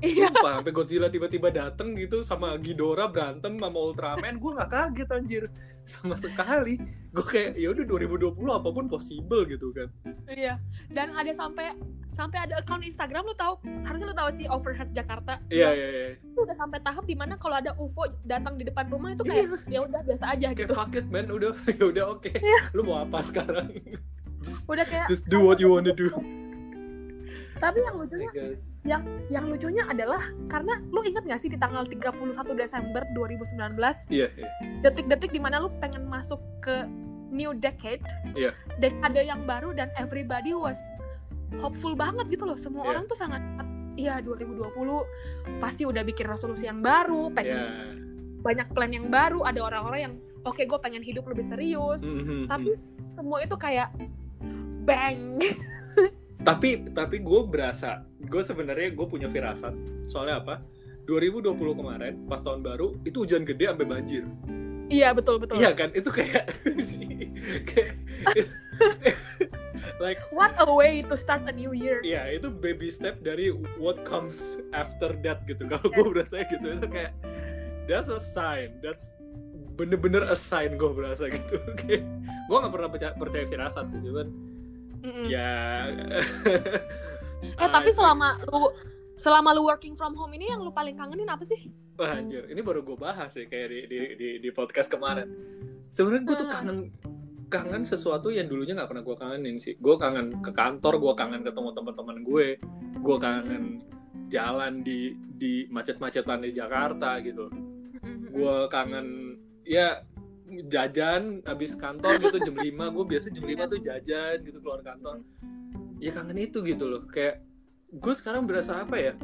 Sumpah, sampai Godzilla tiba-tiba dateng gitu sama Ghidorah berantem sama Ultraman, gue nggak kaget anjir sama sekali. Gue kayak ya udah 2020 apa pun possible gitu kan. Iya. Dan ada sampai sampai ada account Instagram lu tahu harusnya lu tahu sih Overhead Jakarta. Iya iya iya. Itu udah sampai tahap di mana kalau ada UFO datang di depan rumah itu kayak ya udah biasa aja Kayak gitu. fuck it man, udah ya udah oke. Lu mau apa sekarang? just, Udah kayak just do what you wanna do. tapi yang lucunya God. yang lucunya adalah karena lu inget gak sih di tanggal 31 Desember 2019 Iya iya. detik-detik di mana lu pengen masuk ke new decade, Iya. dekade yang baru dan everybody was hopeful banget gitu loh. Semua Iya. orang tuh sangat iya 2020 pasti udah bikin resolusi yang baru, pengen Ya. banyak plan yang baru, ada orang-orang yang oke gue pengen hidup lebih serius. Mhm, Tapi semua itu kayak bang. tapi tapi gue berasa gue sebenarnya gue punya firasat soalnya apa 2020 kemarin pas tahun baru itu hujan gede sampai banjir iya betul betul. iya kan itu kayak kayak like What a way to start a new year. Iya, itu baby step dari what comes after that gitu. Kalau gue berasa gitu, itu kayak that's a sign, that's bener-bener a sign gue berasa gitu. Kayak gue nggak pernah percaya, percaya firasat sih, cuman Mm-mm. ya. Eh tapi selama lu selama lu working from home ini yang lu paling kangenin apa sih? Wah anjir, ini baru gue bahas sih kayak di, di, di, di podcast kemarin. Sebenarnya gue tuh Hmm. kangen kangen sesuatu yang dulunya nggak pernah gue kangenin sih. Gue kangen ke kantor, gue kangen ketemu teman-teman gue, gue kangen jalan di di macet-macetan di Jakarta gitu. gue kangen ya jajan habis kantor gitu jam 5 gue biasa jam 5 tuh jajan gitu keluar kantor. Ya kangen itu gitu loh. Kayak gue sekarang berasa apa ya?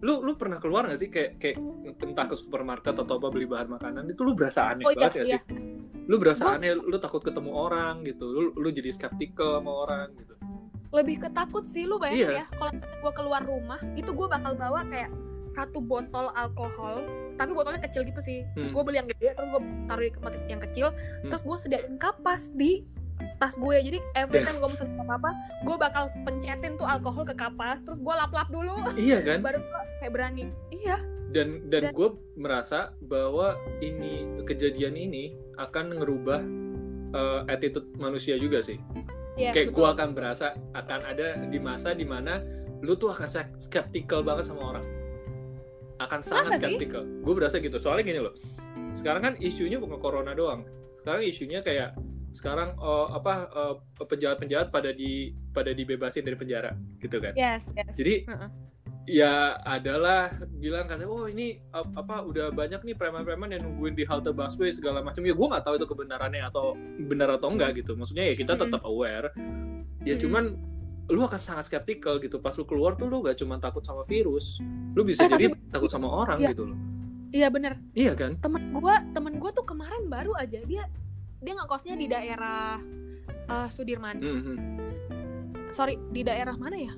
Lu lu pernah keluar gak sih? Kayak kayak entah ke supermarket atau apa beli bahan makanan itu lu berasa aneh Oh, iya, banget gak iya. sih? Lu berasa Gua- aneh lu takut ketemu orang gitu. Lu lu jadi skeptical sama orang gitu. Lebih ketakut sih lu bayangin Iya. ya. Kalau gue keluar rumah itu gue bakal bawa kayak satu botol alkohol tapi botolnya kecil gitu sih. Hmm. Gue beli yang gede terus gue taruh di tempat yang kecil. Hmm. terus gue sediain kapas di tas gue jadi every time gue mesen apa apa gue bakal pencetin tuh alkohol ke kapas terus gue lap lap dulu. Iya kan? Baru gue kayak berani. Iya. Dan dan Dan- gue merasa bahwa ini kejadian ini akan ngerubah uh, attitude manusia juga sih. Iya kayak gue akan berasa akan ada di masa di mana lu tuh akan skeptical banget sama orang akan sangat skeptical. Gue berasa gitu. Soalnya gini loh. Sekarang kan isunya bukan corona doang. Sekarang isunya kayak sekarang uh, apa uh, penjahat-penjahat pada di pada dibebasin dari penjara gitu kan? Yes yes. Jadi Heeh. ya adalah bilang katanya oh ini ap- apa udah banyak nih preman-preman yang nungguin di halte busway segala macam. Ya gue nggak tahu itu kebenarannya atau benar atau enggak gitu. Maksudnya ya kita tetap aware. Ya Mm-mm. cuman lu akan sangat skeptical gitu. Pas lu keluar tuh lu gak cuma takut sama virus. Lu bisa Eh, jadi tapi- takut sama orang Iya. gitu loh. Iya bener. Iya kan? Temen gua temen gua tuh kemarin baru aja dia dia ngekosnya di daerah eh, Sudirman. Mhm. sorry di daerah mana ya?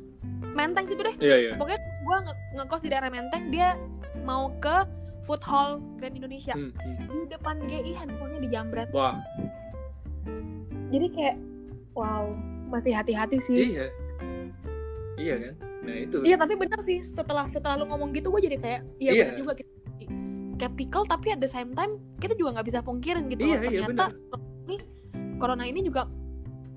Menteng situ deh. Iya iya. Pokoknya gua nge ngekos di daerah Menteng dia mau ke food hall Grand Indonesia. Mhm. di depan GI handphonenya dijambret. Wah. Jadi kayak wow masih hati-hati sih. Iya. Iya kan? Nah itu. Iya tapi bener sih setelah setelah lu ngomong gitu gue jadi kayak iya Iya. bener juga kita skeptical tapi at the same time kita juga nggak bisa pungkirin gitu Iya, loh. iya, ternyata ini corona ini juga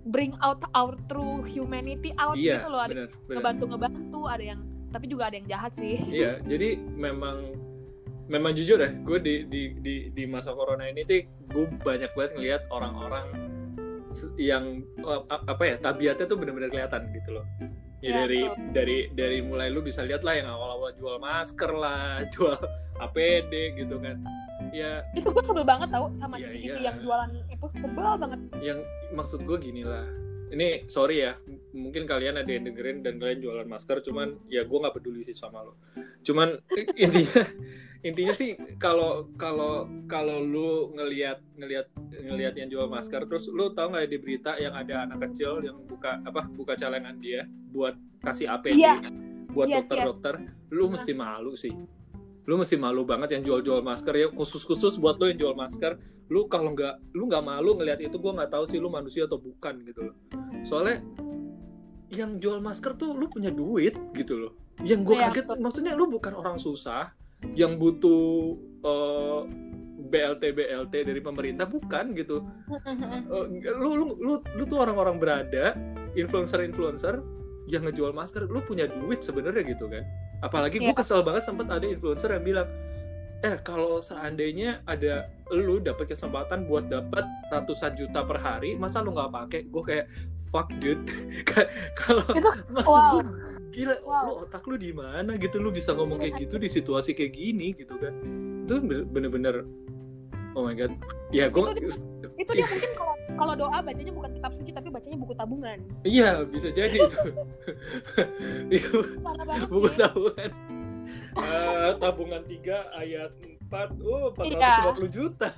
bring out our true humanity out iya gitu loh. Ada benar benar ngebantu ngebantu ada yang tapi juga ada yang jahat sih. Iya, jadi memang memang jujur ya, gue di di di di masa corona ini tuh gue banyak banget ngelihat orang-orang yang eh, apa ya tabiatnya tuh bener-bener kelihatan gitu loh. Ya, Iya, dari betul. dari dari mulai lu bisa lihat lah yang awal-awal jual masker lah, jual APD gitu kan. Ya itu gue sebel banget tau sama Iya, cici-cici iya. yang jualan itu sebel banget yang maksud gue gini lah. Ini sorry ya, mungkin kalian ada yang dengerin dan kalian jualan masker, cuman ya gue nggak peduli sih sama lo. Cuman intinya intinya sih kalau kalau kalau lu ngelihat ngelihat ngelihat yang jual masker, terus lu tahu nggak di berita yang ada anak kecil yang buka apa buka celengan dia buat kasih APD Iya. buat Yes, dokter-dokter, lu mesti malu sih. Lu mesti malu banget yang jual-jual masker ya khusus-khusus buat lu yang jual masker lu kalau nggak lu nggak malu ngelihat itu gue nggak tahu sih lu manusia atau bukan gitu loh soalnya yang jual masker tuh lu punya duit gitu loh yang gue Iya, kaget betul. maksudnya lu bukan orang susah yang butuh eh, BLT BLT dari pemerintah bukan gitu. Eh, lu lu lu lu tuh orang-orang berada influencer influencer yang ngejual masker lu punya duit sebenarnya gitu kan? Apalagi gue Iya. kesel banget sempat ada influencer yang bilang eh kalau seandainya ada lu dapat kesempatan buat dapat ratusan juta per hari masa lu nggak pakai? Gue kayak fuck dude kalau wow. gila Wow. lu otak lu di mana gitu lu bisa ngomong kayak gitu di situasi kayak gini gitu kan itu bener-bener oh my god ya gue Itu itu dia mungkin kalau kalau doa bacanya bukan kitab suci tapi bacanya buku tabungan Iya, bisa jadi itu. Buku tabungan. Eh, tabungan 3 ayat 4. Oh, 450 Iya. juta.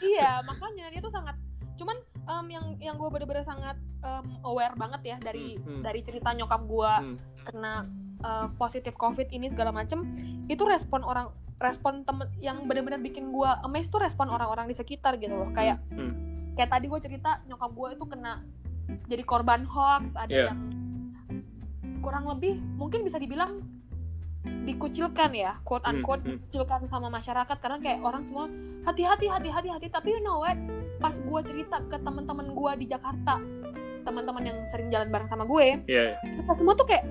iya makanya dia tuh sangat cuman em, yang yang gue bener-bener sangat em, aware banget ya dari Hmm, hmm. dari cerita nyokap gue Hmm. kena eh, positif covid ini segala macem itu respon orang respon temen yang bener-bener bikin gue amazed tuh respon orang-orang di sekitar gitu loh kayak Hmm. kayak tadi gue cerita nyokap gue itu kena jadi korban hoax ada Iya. yang kurang lebih mungkin bisa dibilang dikucilkan ya quote Hmm, unquote hmm. dikucilkan sama masyarakat. Karena kayak orang semua hati-hati hati-hati hati. Tapi you know what? Pas gue cerita ke teman-teman gue di Jakarta teman-teman yang sering jalan bareng sama gue Iya. kita semua tuh kayak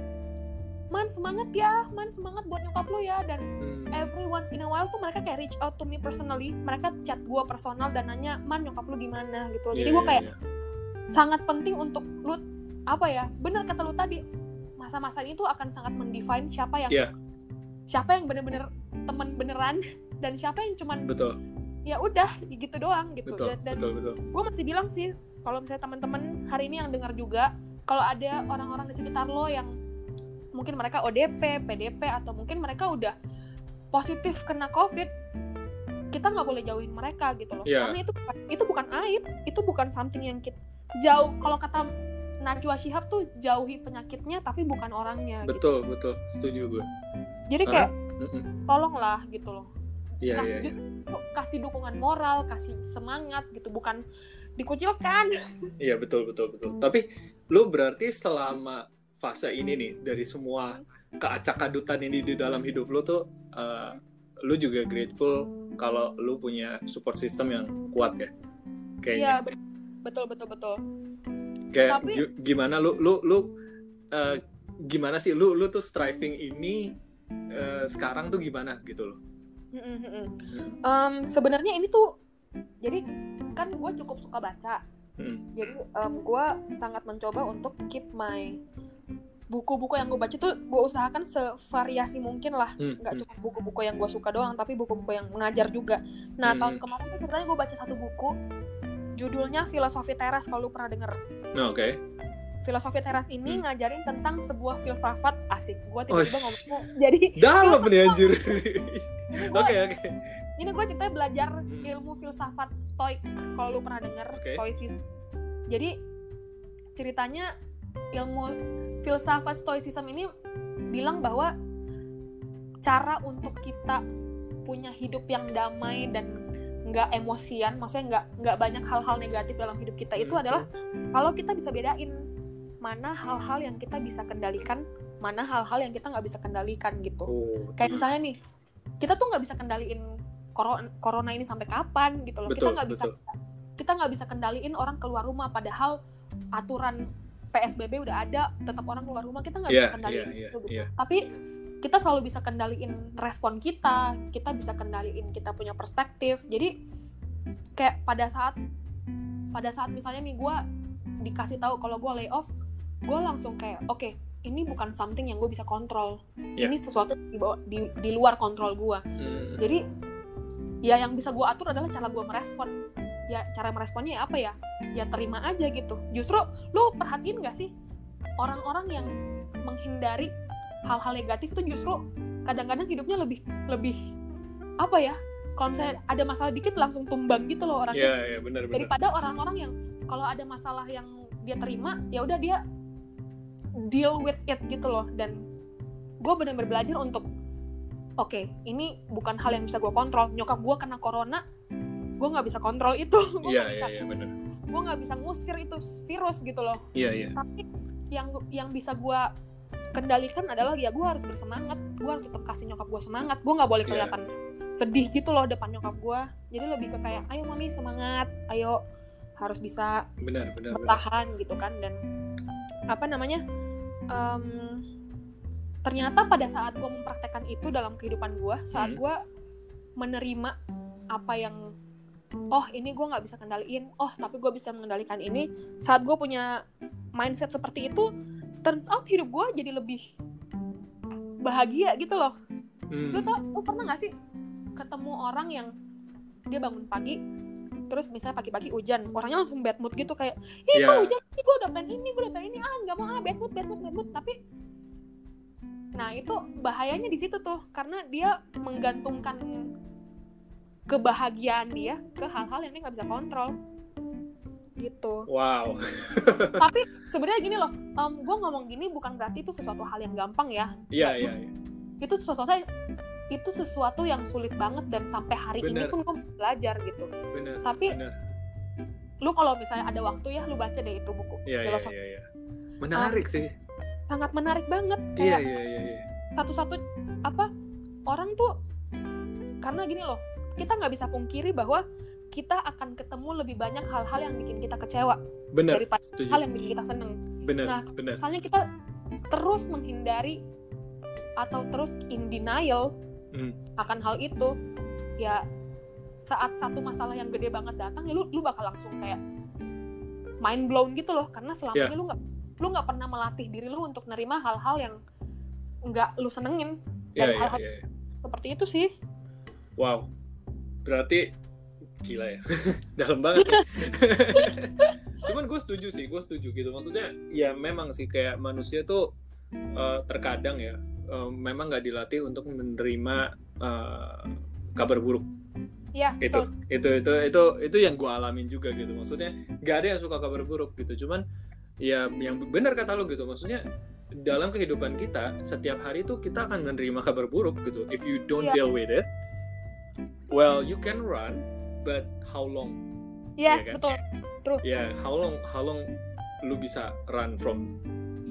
man semangat ya. Man semangat buat nyokap lo ya. Dan Hmm. everyone in a while tuh mereka kayak reach out to me personally. Mereka chat gue personal dan nanya man nyokap lu gimana? Gitu. Jadi Iya, gue iya, kayak iya. sangat penting untuk lu apa ya? Bener kata lu tadi masa-masa ini tuh akan sangat mendefine siapa yang Iya. siapa yang bener-bener teman beneran dan siapa yang cuman betul, ya udah gitu doang gitu betul, dan, dan betul, betul. gue masih bilang sih kalau misalnya teman-teman hari ini yang dengar juga kalau ada orang-orang di sekitar lo yang mungkin mereka ODP, PDP atau mungkin mereka udah positif kena COVID kita nggak boleh jauhin mereka gitu loh Iya. karena itu itu bukan aib itu bukan something yang kita jauh kalau kata Najwa Shihab tuh jauhi penyakitnya tapi bukan orangnya gitu. Betul, betul. Setuju gue. jadi Karena- kayak Mm-mm. tolonglah gitu loh Iya, iya, kasih iya. du- kasih dukungan moral kasih semangat gitu bukan dikucilkan Iya, betul, betul, betul. Tapi lu berarti selama fase ini nih dari semua keacak-adutan ini di dalam hidup lu tuh eh, lu juga grateful kalau lu punya support system yang kuat ya. Kayaknya. Iya bet- betul betul betul. Kayak Tapi- gi- gimana lu lu lu eh, gimana sih lu lu tuh striving ini eh, sekarang tuh gimana gitu loh. Em, Sebenarnya ini tuh jadi kan gue cukup suka baca. Hmm. Jadi gue sangat mencoba untuk keep my buku-buku yang gue baca tuh gue usahakan sevariasi mungkin lah. Hmm, Nggak hmm. cuma buku-buku yang gue suka doang, tapi buku-buku yang mengajar juga. Nah Hmm. tahun kemarin tuh ceritanya gue baca satu buku judulnya Filosofi Teras kalau lu pernah denger. Nah, Oke. Filosofi Teras ini Hmm. ngajarin tentang sebuah filsafat asik. Gue Oh, tiba-tiba sh- ngomong jadi Dalam nih anjir. Oke, oke. ini gue ceritanya belajar Hmm. ilmu filsafat stoik kalau lu pernah dengar Oke. stoicism jadi ceritanya ilmu filsafat stoicism ini bilang bahwa cara untuk kita punya hidup yang damai dan nggak emosian maksudnya nggak nggak banyak hal-hal negatif dalam hidup kita itu Hmm. adalah kalau kita bisa bedain mana hal-hal yang kita bisa kendalikan mana hal-hal yang kita nggak bisa kendalikan gitu Oh, kayak hmm. misalnya nih kita tuh nggak bisa kendaliin corona, corona ini sampai kapan gitu loh Betul, kita nggak bisa betul. kita nggak bisa kendaliin orang keluar rumah padahal aturan PSBB udah ada tetap orang keluar rumah kita nggak Iya, bisa kendaliin iya, itu gitu. iya. tapi kita selalu bisa kendaliin respon kita kita bisa kendaliin kita punya perspektif. Jadi kayak pada saat pada saat misalnya nih gue dikasih tahu kalau gue lay off gue langsung kayak oke ini bukan something yang gue bisa kontrol. Iya. ini sesuatu di, bawah- di, di luar kontrol gue Hmm. jadi ya yang bisa gue atur adalah cara gue merespon. Ya cara meresponnya ya apa ya? Ya terima aja gitu. Justru lu perhatiin gak sih orang-orang yang menghindari hal-hal negatif itu justru kadang-kadang hidupnya lebih lebih apa ya kalau misalnya ada masalah dikit langsung tumbang gitu loh orangnya Iya, iya, benar benar. daripada orang-orang yang kalau ada masalah yang dia terima ya udah dia deal with it gitu loh dan gue benar-benar belajar untuk oke ini bukan hal yang bisa gue kontrol nyokap gue kena corona gue nggak bisa kontrol itu gue Iya, nggak iya, bisa iya, benar. gue nggak bisa ngusir itu virus gitu loh Iya, iya. tapi yang yang bisa gue kendalikan adalah ya gue harus bersemangat gue harus tetap kasih nyokap gue semangat gue nggak boleh Iya. kelihatan sedih gitu loh depan nyokap gue jadi lebih ke kayak ayo mami semangat ayo harus bisa Benar, benar, benar. bertahan gitu kan dan apa namanya em, ternyata pada saat gue mempraktekkan itu dalam kehidupan gue saat Hmm. gue menerima apa yang oh ini gue nggak bisa kendaliin oh tapi gue bisa mengendalikan ini saat gue punya mindset seperti itu turns out hidup gue jadi lebih bahagia gitu loh. Hmm. lu tau lu pernah gak sih ketemu orang yang dia bangun pagi terus misalnya pagi-pagi hujan orangnya langsung bad mood gitu kayak ih Iya. kok hujan sih? Gue udah pengen ini gue udah pengen ini. Ah nggak mau. Ah bad mood bad mood bad mood. Tapi nah itu bahayanya di situ tuh karena dia menggantungkan kebahagiaan dia ke hal-hal yang dia nggak bisa kontrol gitu Wow. tapi sebenarnya gini loh gue ngomong gini bukan berarti itu sesuatu hal yang gampang ya Iya, iya, iya. itu sesuatu itu sesuatu yang sulit banget dan sampai hari Bener. ini pun gue belajar gitu Bener. tapi Bener. lu kalau misalnya ada waktu ya lu baca deh itu buku Iya, iya, iya, iya. Menarik sih. sangat menarik banget Iya, iya, iya, iya. satu-satu apa orang tuh karena gini loh kita nggak bisa pungkiri bahwa kita akan ketemu lebih banyak hal-hal yang bikin kita kecewa Bener. daripada Setuju. hal yang bikin kita seneng Bener, Nah, bener. misalnya kita terus menghindari atau terus in denial Hmm. akan hal itu ya saat satu masalah yang gede banget datang ya lu lu bakal langsung kayak mind blown gitu loh karena selama Yeah. ini lu nggak lu nggak pernah melatih diri lu untuk nerima hal-hal yang nggak lu senengin Iya, dan iya, hal-hal iya. iya. seperti itu sih Wow. Berarti gila ya. Dalam banget. ya. Cuman gue setuju sih, gue setuju gitu. Maksudnya ya memang sih kayak manusia tuh eh, terkadang ya eh, memang nggak dilatih untuk menerima eh, kabar buruk. ya Itu, betul. itu, itu, itu, itu yang gue alamin juga gitu. Maksudnya nggak ada yang suka kabar buruk gitu. Cuman ya yang benar kata lo gitu. Maksudnya dalam kehidupan kita setiap hari itu kita akan menerima kabar buruk gitu. If you don't Iya. deal with it, well you can run, but how long? yes Iya kan? betul Ya how long how long lu bisa run from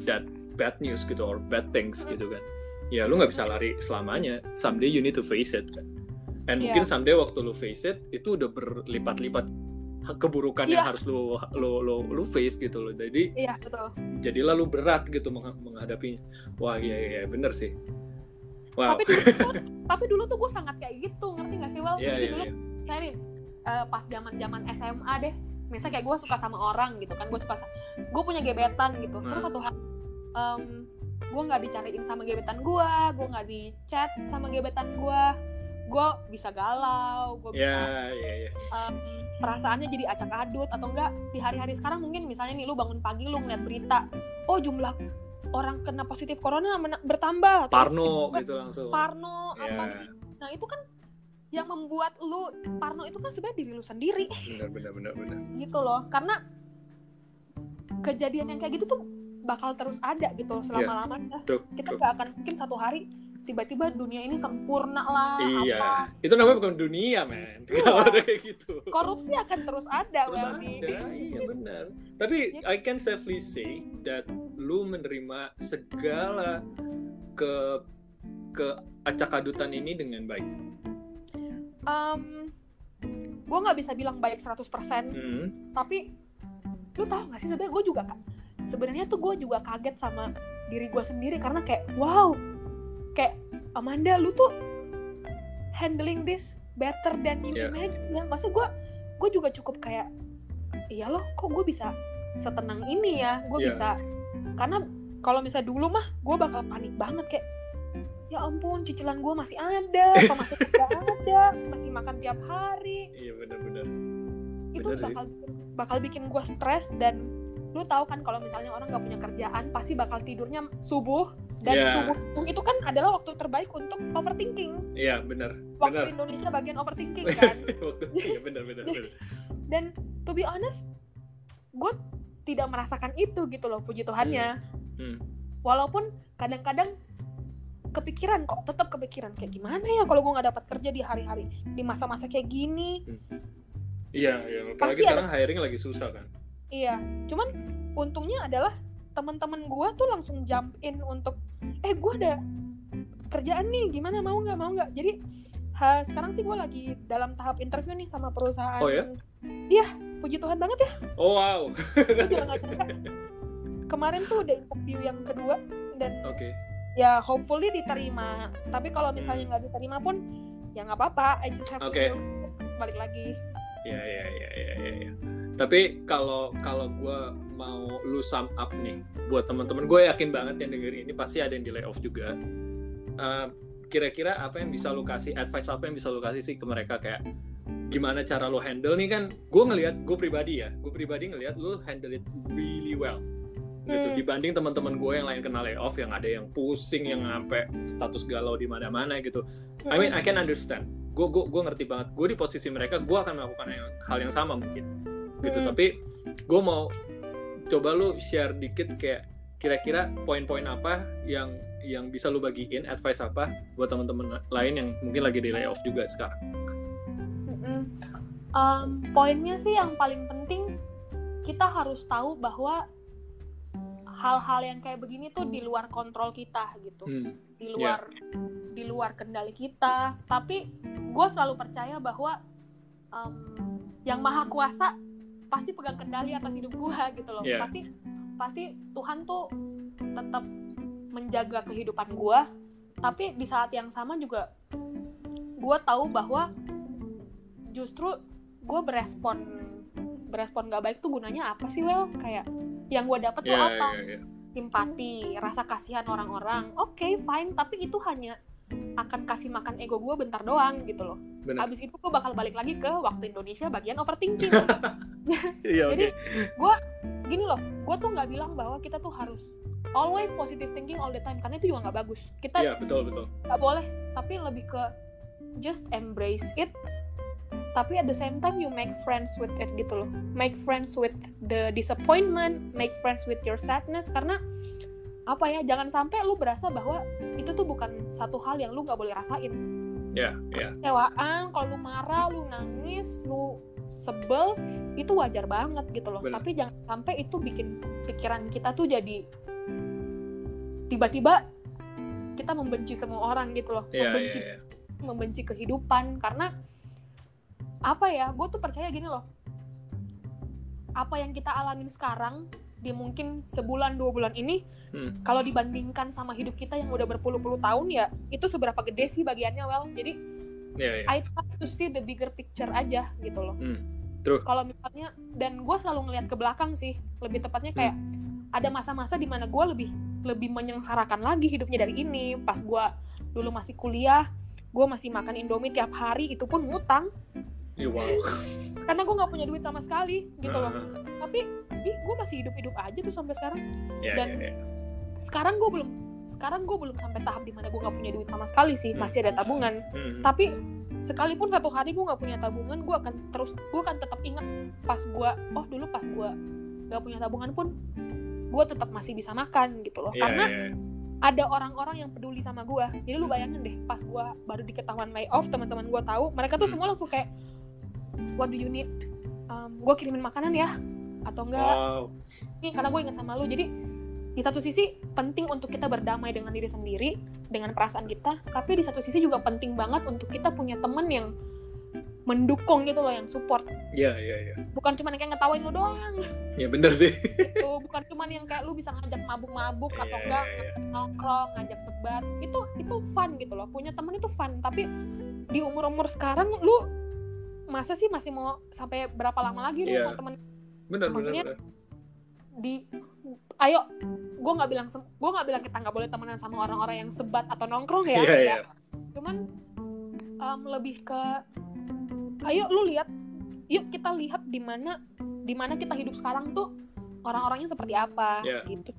that bad news gitu or bad things Hmm. gitu kan? Ya lu nggak bisa lari selamanya. Someday you need to face it kan. And Iya. mungkin someday waktu lu face it itu udah berlipat-lipat keburukan yang Iya. harus lu lu lu lu face gitu loh. Jadi iya betul jadi lalu berat gitu meng- menghadapinya. Wah iya iya iya, bener sih. Wow. tapi dulu tuh, tapi dulu tuh gue sangat kayak gitu ngerti gak sih Well Iya Jadi iya dulu iya. saya nih eh, pas zaman zaman SMA deh misalnya kayak gue suka sama orang gitu kan gue suka gue punya gebetan gitu terus Hmm. satu hari gue nggak dicariin sama gebetan gue gue nggak di chat sama gebetan gue gue bisa galau gue bisa Iya iya iya. em, perasaannya jadi acak adut atau enggak di hari-hari sekarang mungkin misalnya nih lu bangun pagi lu ngeliat berita oh jumlah orang kena positif corona bertambah Terus Parno gitu langsung. Parno apa Iya. gitu. Nah, itu kan yang membuat lu Parno itu kan sebenarnya diri lu sendiri Bener bener bener bener. gitu loh. Karena kejadian yang kayak gitu tuh bakal terus ada gitu loh selama-lamanya. True, Kita true. nggak akan mungkin satu hari tiba-tiba dunia ini sempurna lah Iya, apa. itu namanya bukan dunia, men. Iya. Kalau ada kayak gitu. Korupsi akan terus ada, Terus ada, iya benar. Tapi Jadi- I can safely say that lu menerima segala ke ke acak-adutan ini dengan baik. Em, gue nggak bisa bilang baik 100% Hmm. tapi lu tahu gak sih sebenarnya gue juga sebenarnya tuh gue juga kaget sama diri gue sendiri karena kayak wow kayak Amanda lu tuh handling this better than you Yeah. imagine ya maksud gue gue juga cukup kayak iya loh kok gue bisa setenang ini ya gue Yeah. bisa karena kalau misalnya dulu mah gue bakal panik banget kayak ya ampun cicilan gue masih ada pemasukan gak ada masih makan tiap hari Iya benar-benar. itu Bener sih. bakal bakal bikin gue stres dan lu tahu kan kalau misalnya orang nggak punya kerjaan pasti bakal tidurnya subuh dan Yeah. subuh itu kan adalah waktu terbaik untuk overthinking Iya benar. waktu Benar. Indonesia bagian overthinking kan Waktu iya benar-benar. benar. dan to be honest gue tidak merasakan itu gitu loh puji Tuhannya Hmm. walaupun kadang-kadang kepikiran kok tetap kepikiran kayak gimana ya kalau gue nggak dapat kerja di hari-hari di masa-masa kayak gini Iya, iya. Apalagi Pasti ada- sekarang hiring lagi susah kan. Iya, cuman untungnya adalah teman-teman gua tuh langsung jump in untuk eh gua ada kerjaan nih, gimana mau nggak mau nggak. Jadi ha, sekarang sih gua lagi dalam tahap interview nih sama perusahaan. Oh, ya? Iya, puji Tuhan banget ya. Oh wow. Juga nyangka. Kemarin tuh udah interview yang kedua dan Oke. Ya hopefully diterima. Tapi kalau misalnya nggak diterima pun ya nggak apa-apa. I just have to with it. balik lagi. Iya iya iya iya iya. iya. Tapi kalau kalau gue mau lu sum up nih buat teman-teman gue yakin banget yang dengerin ini pasti ada yang di layoff juga. Eh, kira-kira apa yang bisa lu kasih advice apa yang bisa lu kasih sih ke mereka kayak gimana cara lo handle nih kan gue ngelihat gue pribadi ya gue pribadi ngelihat lo handle it really well gitu. Hmm. dibanding teman-teman gue yang lain kena layoff yang ada yang pusing yang sampai status galau di mana-mana gitu. I mean I can understand. Gue gue gue ngerti banget. Gue di posisi mereka gue akan melakukan yang, hal yang sama mungkin gitu. Hmm. tapi gue mau coba lu share dikit kayak kira-kira poin-poin apa yang yang bisa lu bagiin advice apa buat teman-teman lain yang mungkin lagi di layoff juga sekarang. Um, poinnya sih yang paling penting kita harus tahu bahwa hal-hal yang kayak begini tuh di luar kontrol kita gitu. Hmm. di luar di luar kendali kita. Tapi gue selalu percaya bahwa um, yang maha kuasa pasti pegang kendali atas hidup gue gitu loh. Yeah. pasti pasti Tuhan tuh tetap menjaga kehidupan gue tapi di saat yang sama juga gue tahu bahwa justru gue berespon berespon gak baik tuh gunanya apa sih well kayak yang gue dapet tuh Ya, apa ya, ya. simpati, rasa kasihan orang-orang. Oke, fine, tapi itu hanya akan kasih makan ego gue bentar doang gitu loh. Benar. Abis itu gue bakal balik lagi ke waktu Indonesia bagian overthinking. Iya, oke. Jadi gini loh, gue tuh nggak bilang bahwa kita tuh harus always positive thinking all the time karena itu juga nggak bagus. Kita Iya, betul betul. nggak boleh, tapi lebih ke just embrace it. Tapi at the same time you make friends with it gitu loh. Make friends with the disappointment, make friends with your sadness karena apa ya jangan sampai lu berasa bahwa itu tuh bukan satu hal yang lu nggak boleh rasain Iya, iya. kecewaan kalau lu marah lu nangis lu sebel itu wajar banget gitu loh Bener. tapi jangan sampai itu bikin pikiran kita tuh jadi tiba-tiba kita membenci semua orang gitu loh Iya, membenci iya, iya. membenci kehidupan karena apa ya gue tuh percaya gini loh apa yang kita alamin sekarang di mungkin sebulan dua bulan ini Hmm. kalau dibandingkan sama hidup kita yang udah berpuluh-puluh tahun ya itu seberapa gede sih bagiannya well jadi Iya, iya. I try to see the bigger picture aja gitu loh Hmm. True. kalau misalnya dan gue selalu ngeliat ke belakang sih lebih tepatnya kayak ada masa-masa di mana gue lebih lebih menyengsarakan lagi hidupnya dari ini pas gue dulu masih kuliah gue masih makan indomie tiap hari itu pun ngutang Iya, wow. karena gue nggak punya duit sama sekali gitu loh Ah, tapi ih gue masih hidup-hidup aja tuh sampai sekarang Iya, Dan- iya, iya. sekarang gue belum sekarang gue belum sampai tahap di mana gue nggak punya duit sama sekali sih Hmm. masih ada tabungan Hmm. tapi sekalipun satu hari gue nggak punya tabungan gue akan terus gue akan tetap ingat pas gue oh dulu pas gue nggak punya tabungan pun gue tetap masih bisa makan gitu loh Iya, karena iya, iya. ada orang-orang yang peduli sama gue jadi lu bayangin deh pas gue baru diketahuan layoff teman-teman gue tahu mereka tuh Hmm. semua langsung kayak what do you need? Gue kirimin makanan ya atau enggak? Wow. nih karena gue ingat sama lu. Jadi di satu sisi penting untuk kita berdamai dengan diri sendiri dengan perasaan kita tapi di satu sisi juga penting banget untuk kita punya temen yang mendukung gitu loh yang support. Iya, iya, iya. bukan cuma yang kayak ngetawain lu doang. Ya bener sih. gitu. Bukan cuma yang kayak lu bisa ngajak mabuk-mabuk atau Iya, enggak iya, iya. nongkrong ngajak sebat. Itu itu fun gitu loh. Punya temen itu fun. Tapi di umur umur sekarang lu masa sih masih mau sampai berapa lama lagi lu Iya. mau temen Bener, Maksudnya, bener. di ayo gue nggak bilang gue nggak bilang kita nggak boleh temenan sama orang-orang yang sebat atau nongkrong ya ya. iya. cuman em, lebih ke ayo lu lihat yuk kita lihat di mana di mana kita hidup sekarang tuh orang-orangnya seperti apa Iya. gitu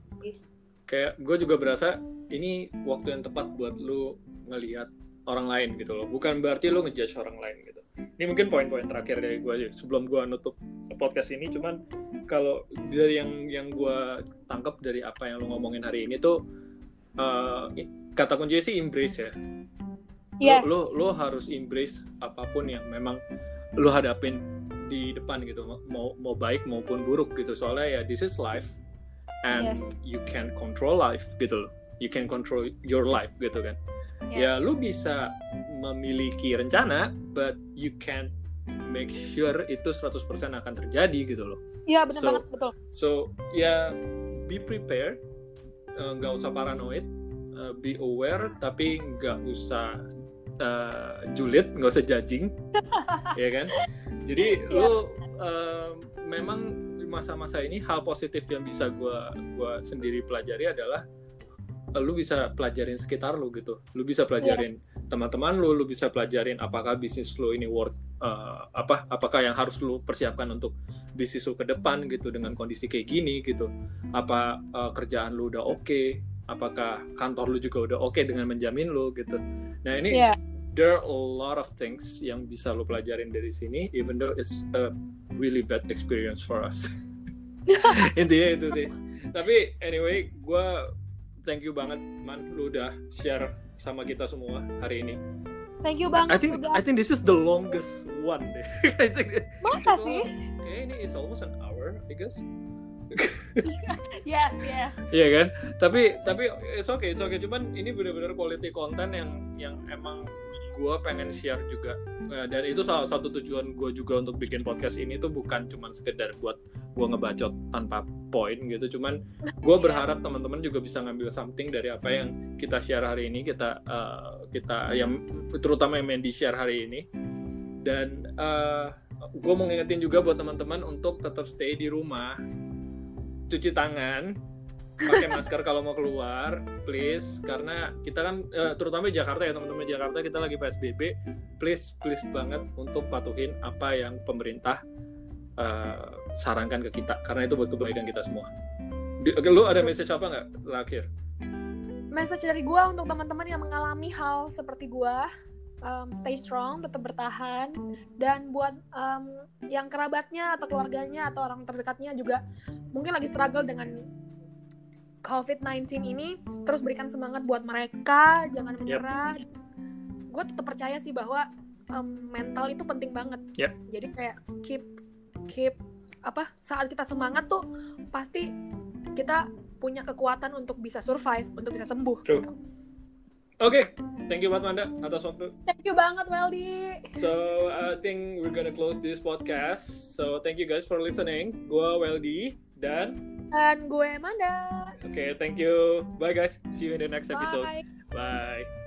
kayak gue juga berasa ini waktu yang tepat buat lu ngelihat orang lain gitu loh bukan berarti lu ngejudge orang lain gitu ini mungkin poin-poin terakhir dari gue aja sebelum gue nutup podcast ini. Cuman kalau dari yang yang gue tangkap dari apa yang lu ngomongin hari ini tuh eh, kata kuncinya sih embrace ya. Yes. lu, lu lu harus embrace apa pun yang memang lu hadapin di depan gitu. Mau mau baik maupun buruk gitu. Soalnya ya this is life and Yes. you can control life gitu loh. You can control your life gitu kan. Ya yes. lu bisa memiliki rencana but you can make sure itu 100% akan terjadi gitu loh. Iya benar So- banget betul. So ya be prepared, Eh, nggak usah paranoid, eh, be aware tapi nggak usah eh, julid, nggak usah judging, ya kan? Jadi lu eh, memang di masa-masa ini hal positif yang bisa gua gua sendiri pelajari adalah lu bisa pelajarin sekitar lu gitu, lu bisa pelajarin teman-teman lu lu bisa pelajarin apakah bisnis lu ini work uh, apa apakah yang harus lu persiapkan untuk bisnis lu ke depan gitu dengan kondisi kayak gini gitu. Apa uh, kerjaan lu udah oke? Okay? apakah kantor lu juga udah oke okay dengan menjamin lu gitu? Nah ini yeah. there are a lot of things yang bisa lu pelajarin dari sini even though it's a really bad experience for us. Intinya itu sih. Tapi anyway gue thank you banget man. Lu udah share sama kita semua hari ini. Thank you banget. I think I think this is the longest one. I think Masa sih? Kayak ini is almost an hour, I guess. yes, yes. Iya kan? Tapi tapi it's okay, it's okay. Cuman ini benar-benar quality content yang yang emang gue pengen share juga eh, dan itu salah satu tujuan gue juga untuk bikin podcast ini tuh bukan cuman sekedar buat gue ngebacot tanpa poin gitu cuman gue berharap teman-teman juga bisa ngambil something dari apa yang kita share hari ini kita uh, kita yang terutama yang Mandy share hari ini dan uh, eh, gue mau ngingetin juga buat teman-teman untuk tetap stay di rumah cuci tangan pakai masker kalau mau keluar, please. Karena kita kan, uh, terutama di Jakarta ya teman-teman Jakarta kita lagi PSBB, please, please banget untuk patuhin apa yang pemerintah uh, sarankan ke kita. Karena itu buat kebaikan kita semua. Lu ada message apa nggak terakhir? Message dari gue untuk teman-teman yang mengalami hal seperti gue, um, stay strong, tetap bertahan, dan buat um, yang kerabatnya atau keluarganya atau orang terdekatnya juga mungkin lagi struggle dengan COVID-19 ini terus berikan semangat buat mereka, jangan menyerah. Yep. Gue tetap percaya sih bahwa um, mental itu penting banget. Yep. Jadi kayak keep keep apa saat kita semangat tuh pasti kita punya kekuatan untuk bisa survive, untuk bisa sembuh. True. Gitu. Oke, okay. thank you banget Manda atas waktu. Thank you banget Weldy. So I think we're gonna close this podcast. So thank you guys for listening. Gua Weldy dan dan gue Manda. Oke, okay, thank you. Bye guys. See you in the next Bye. episode. Bye.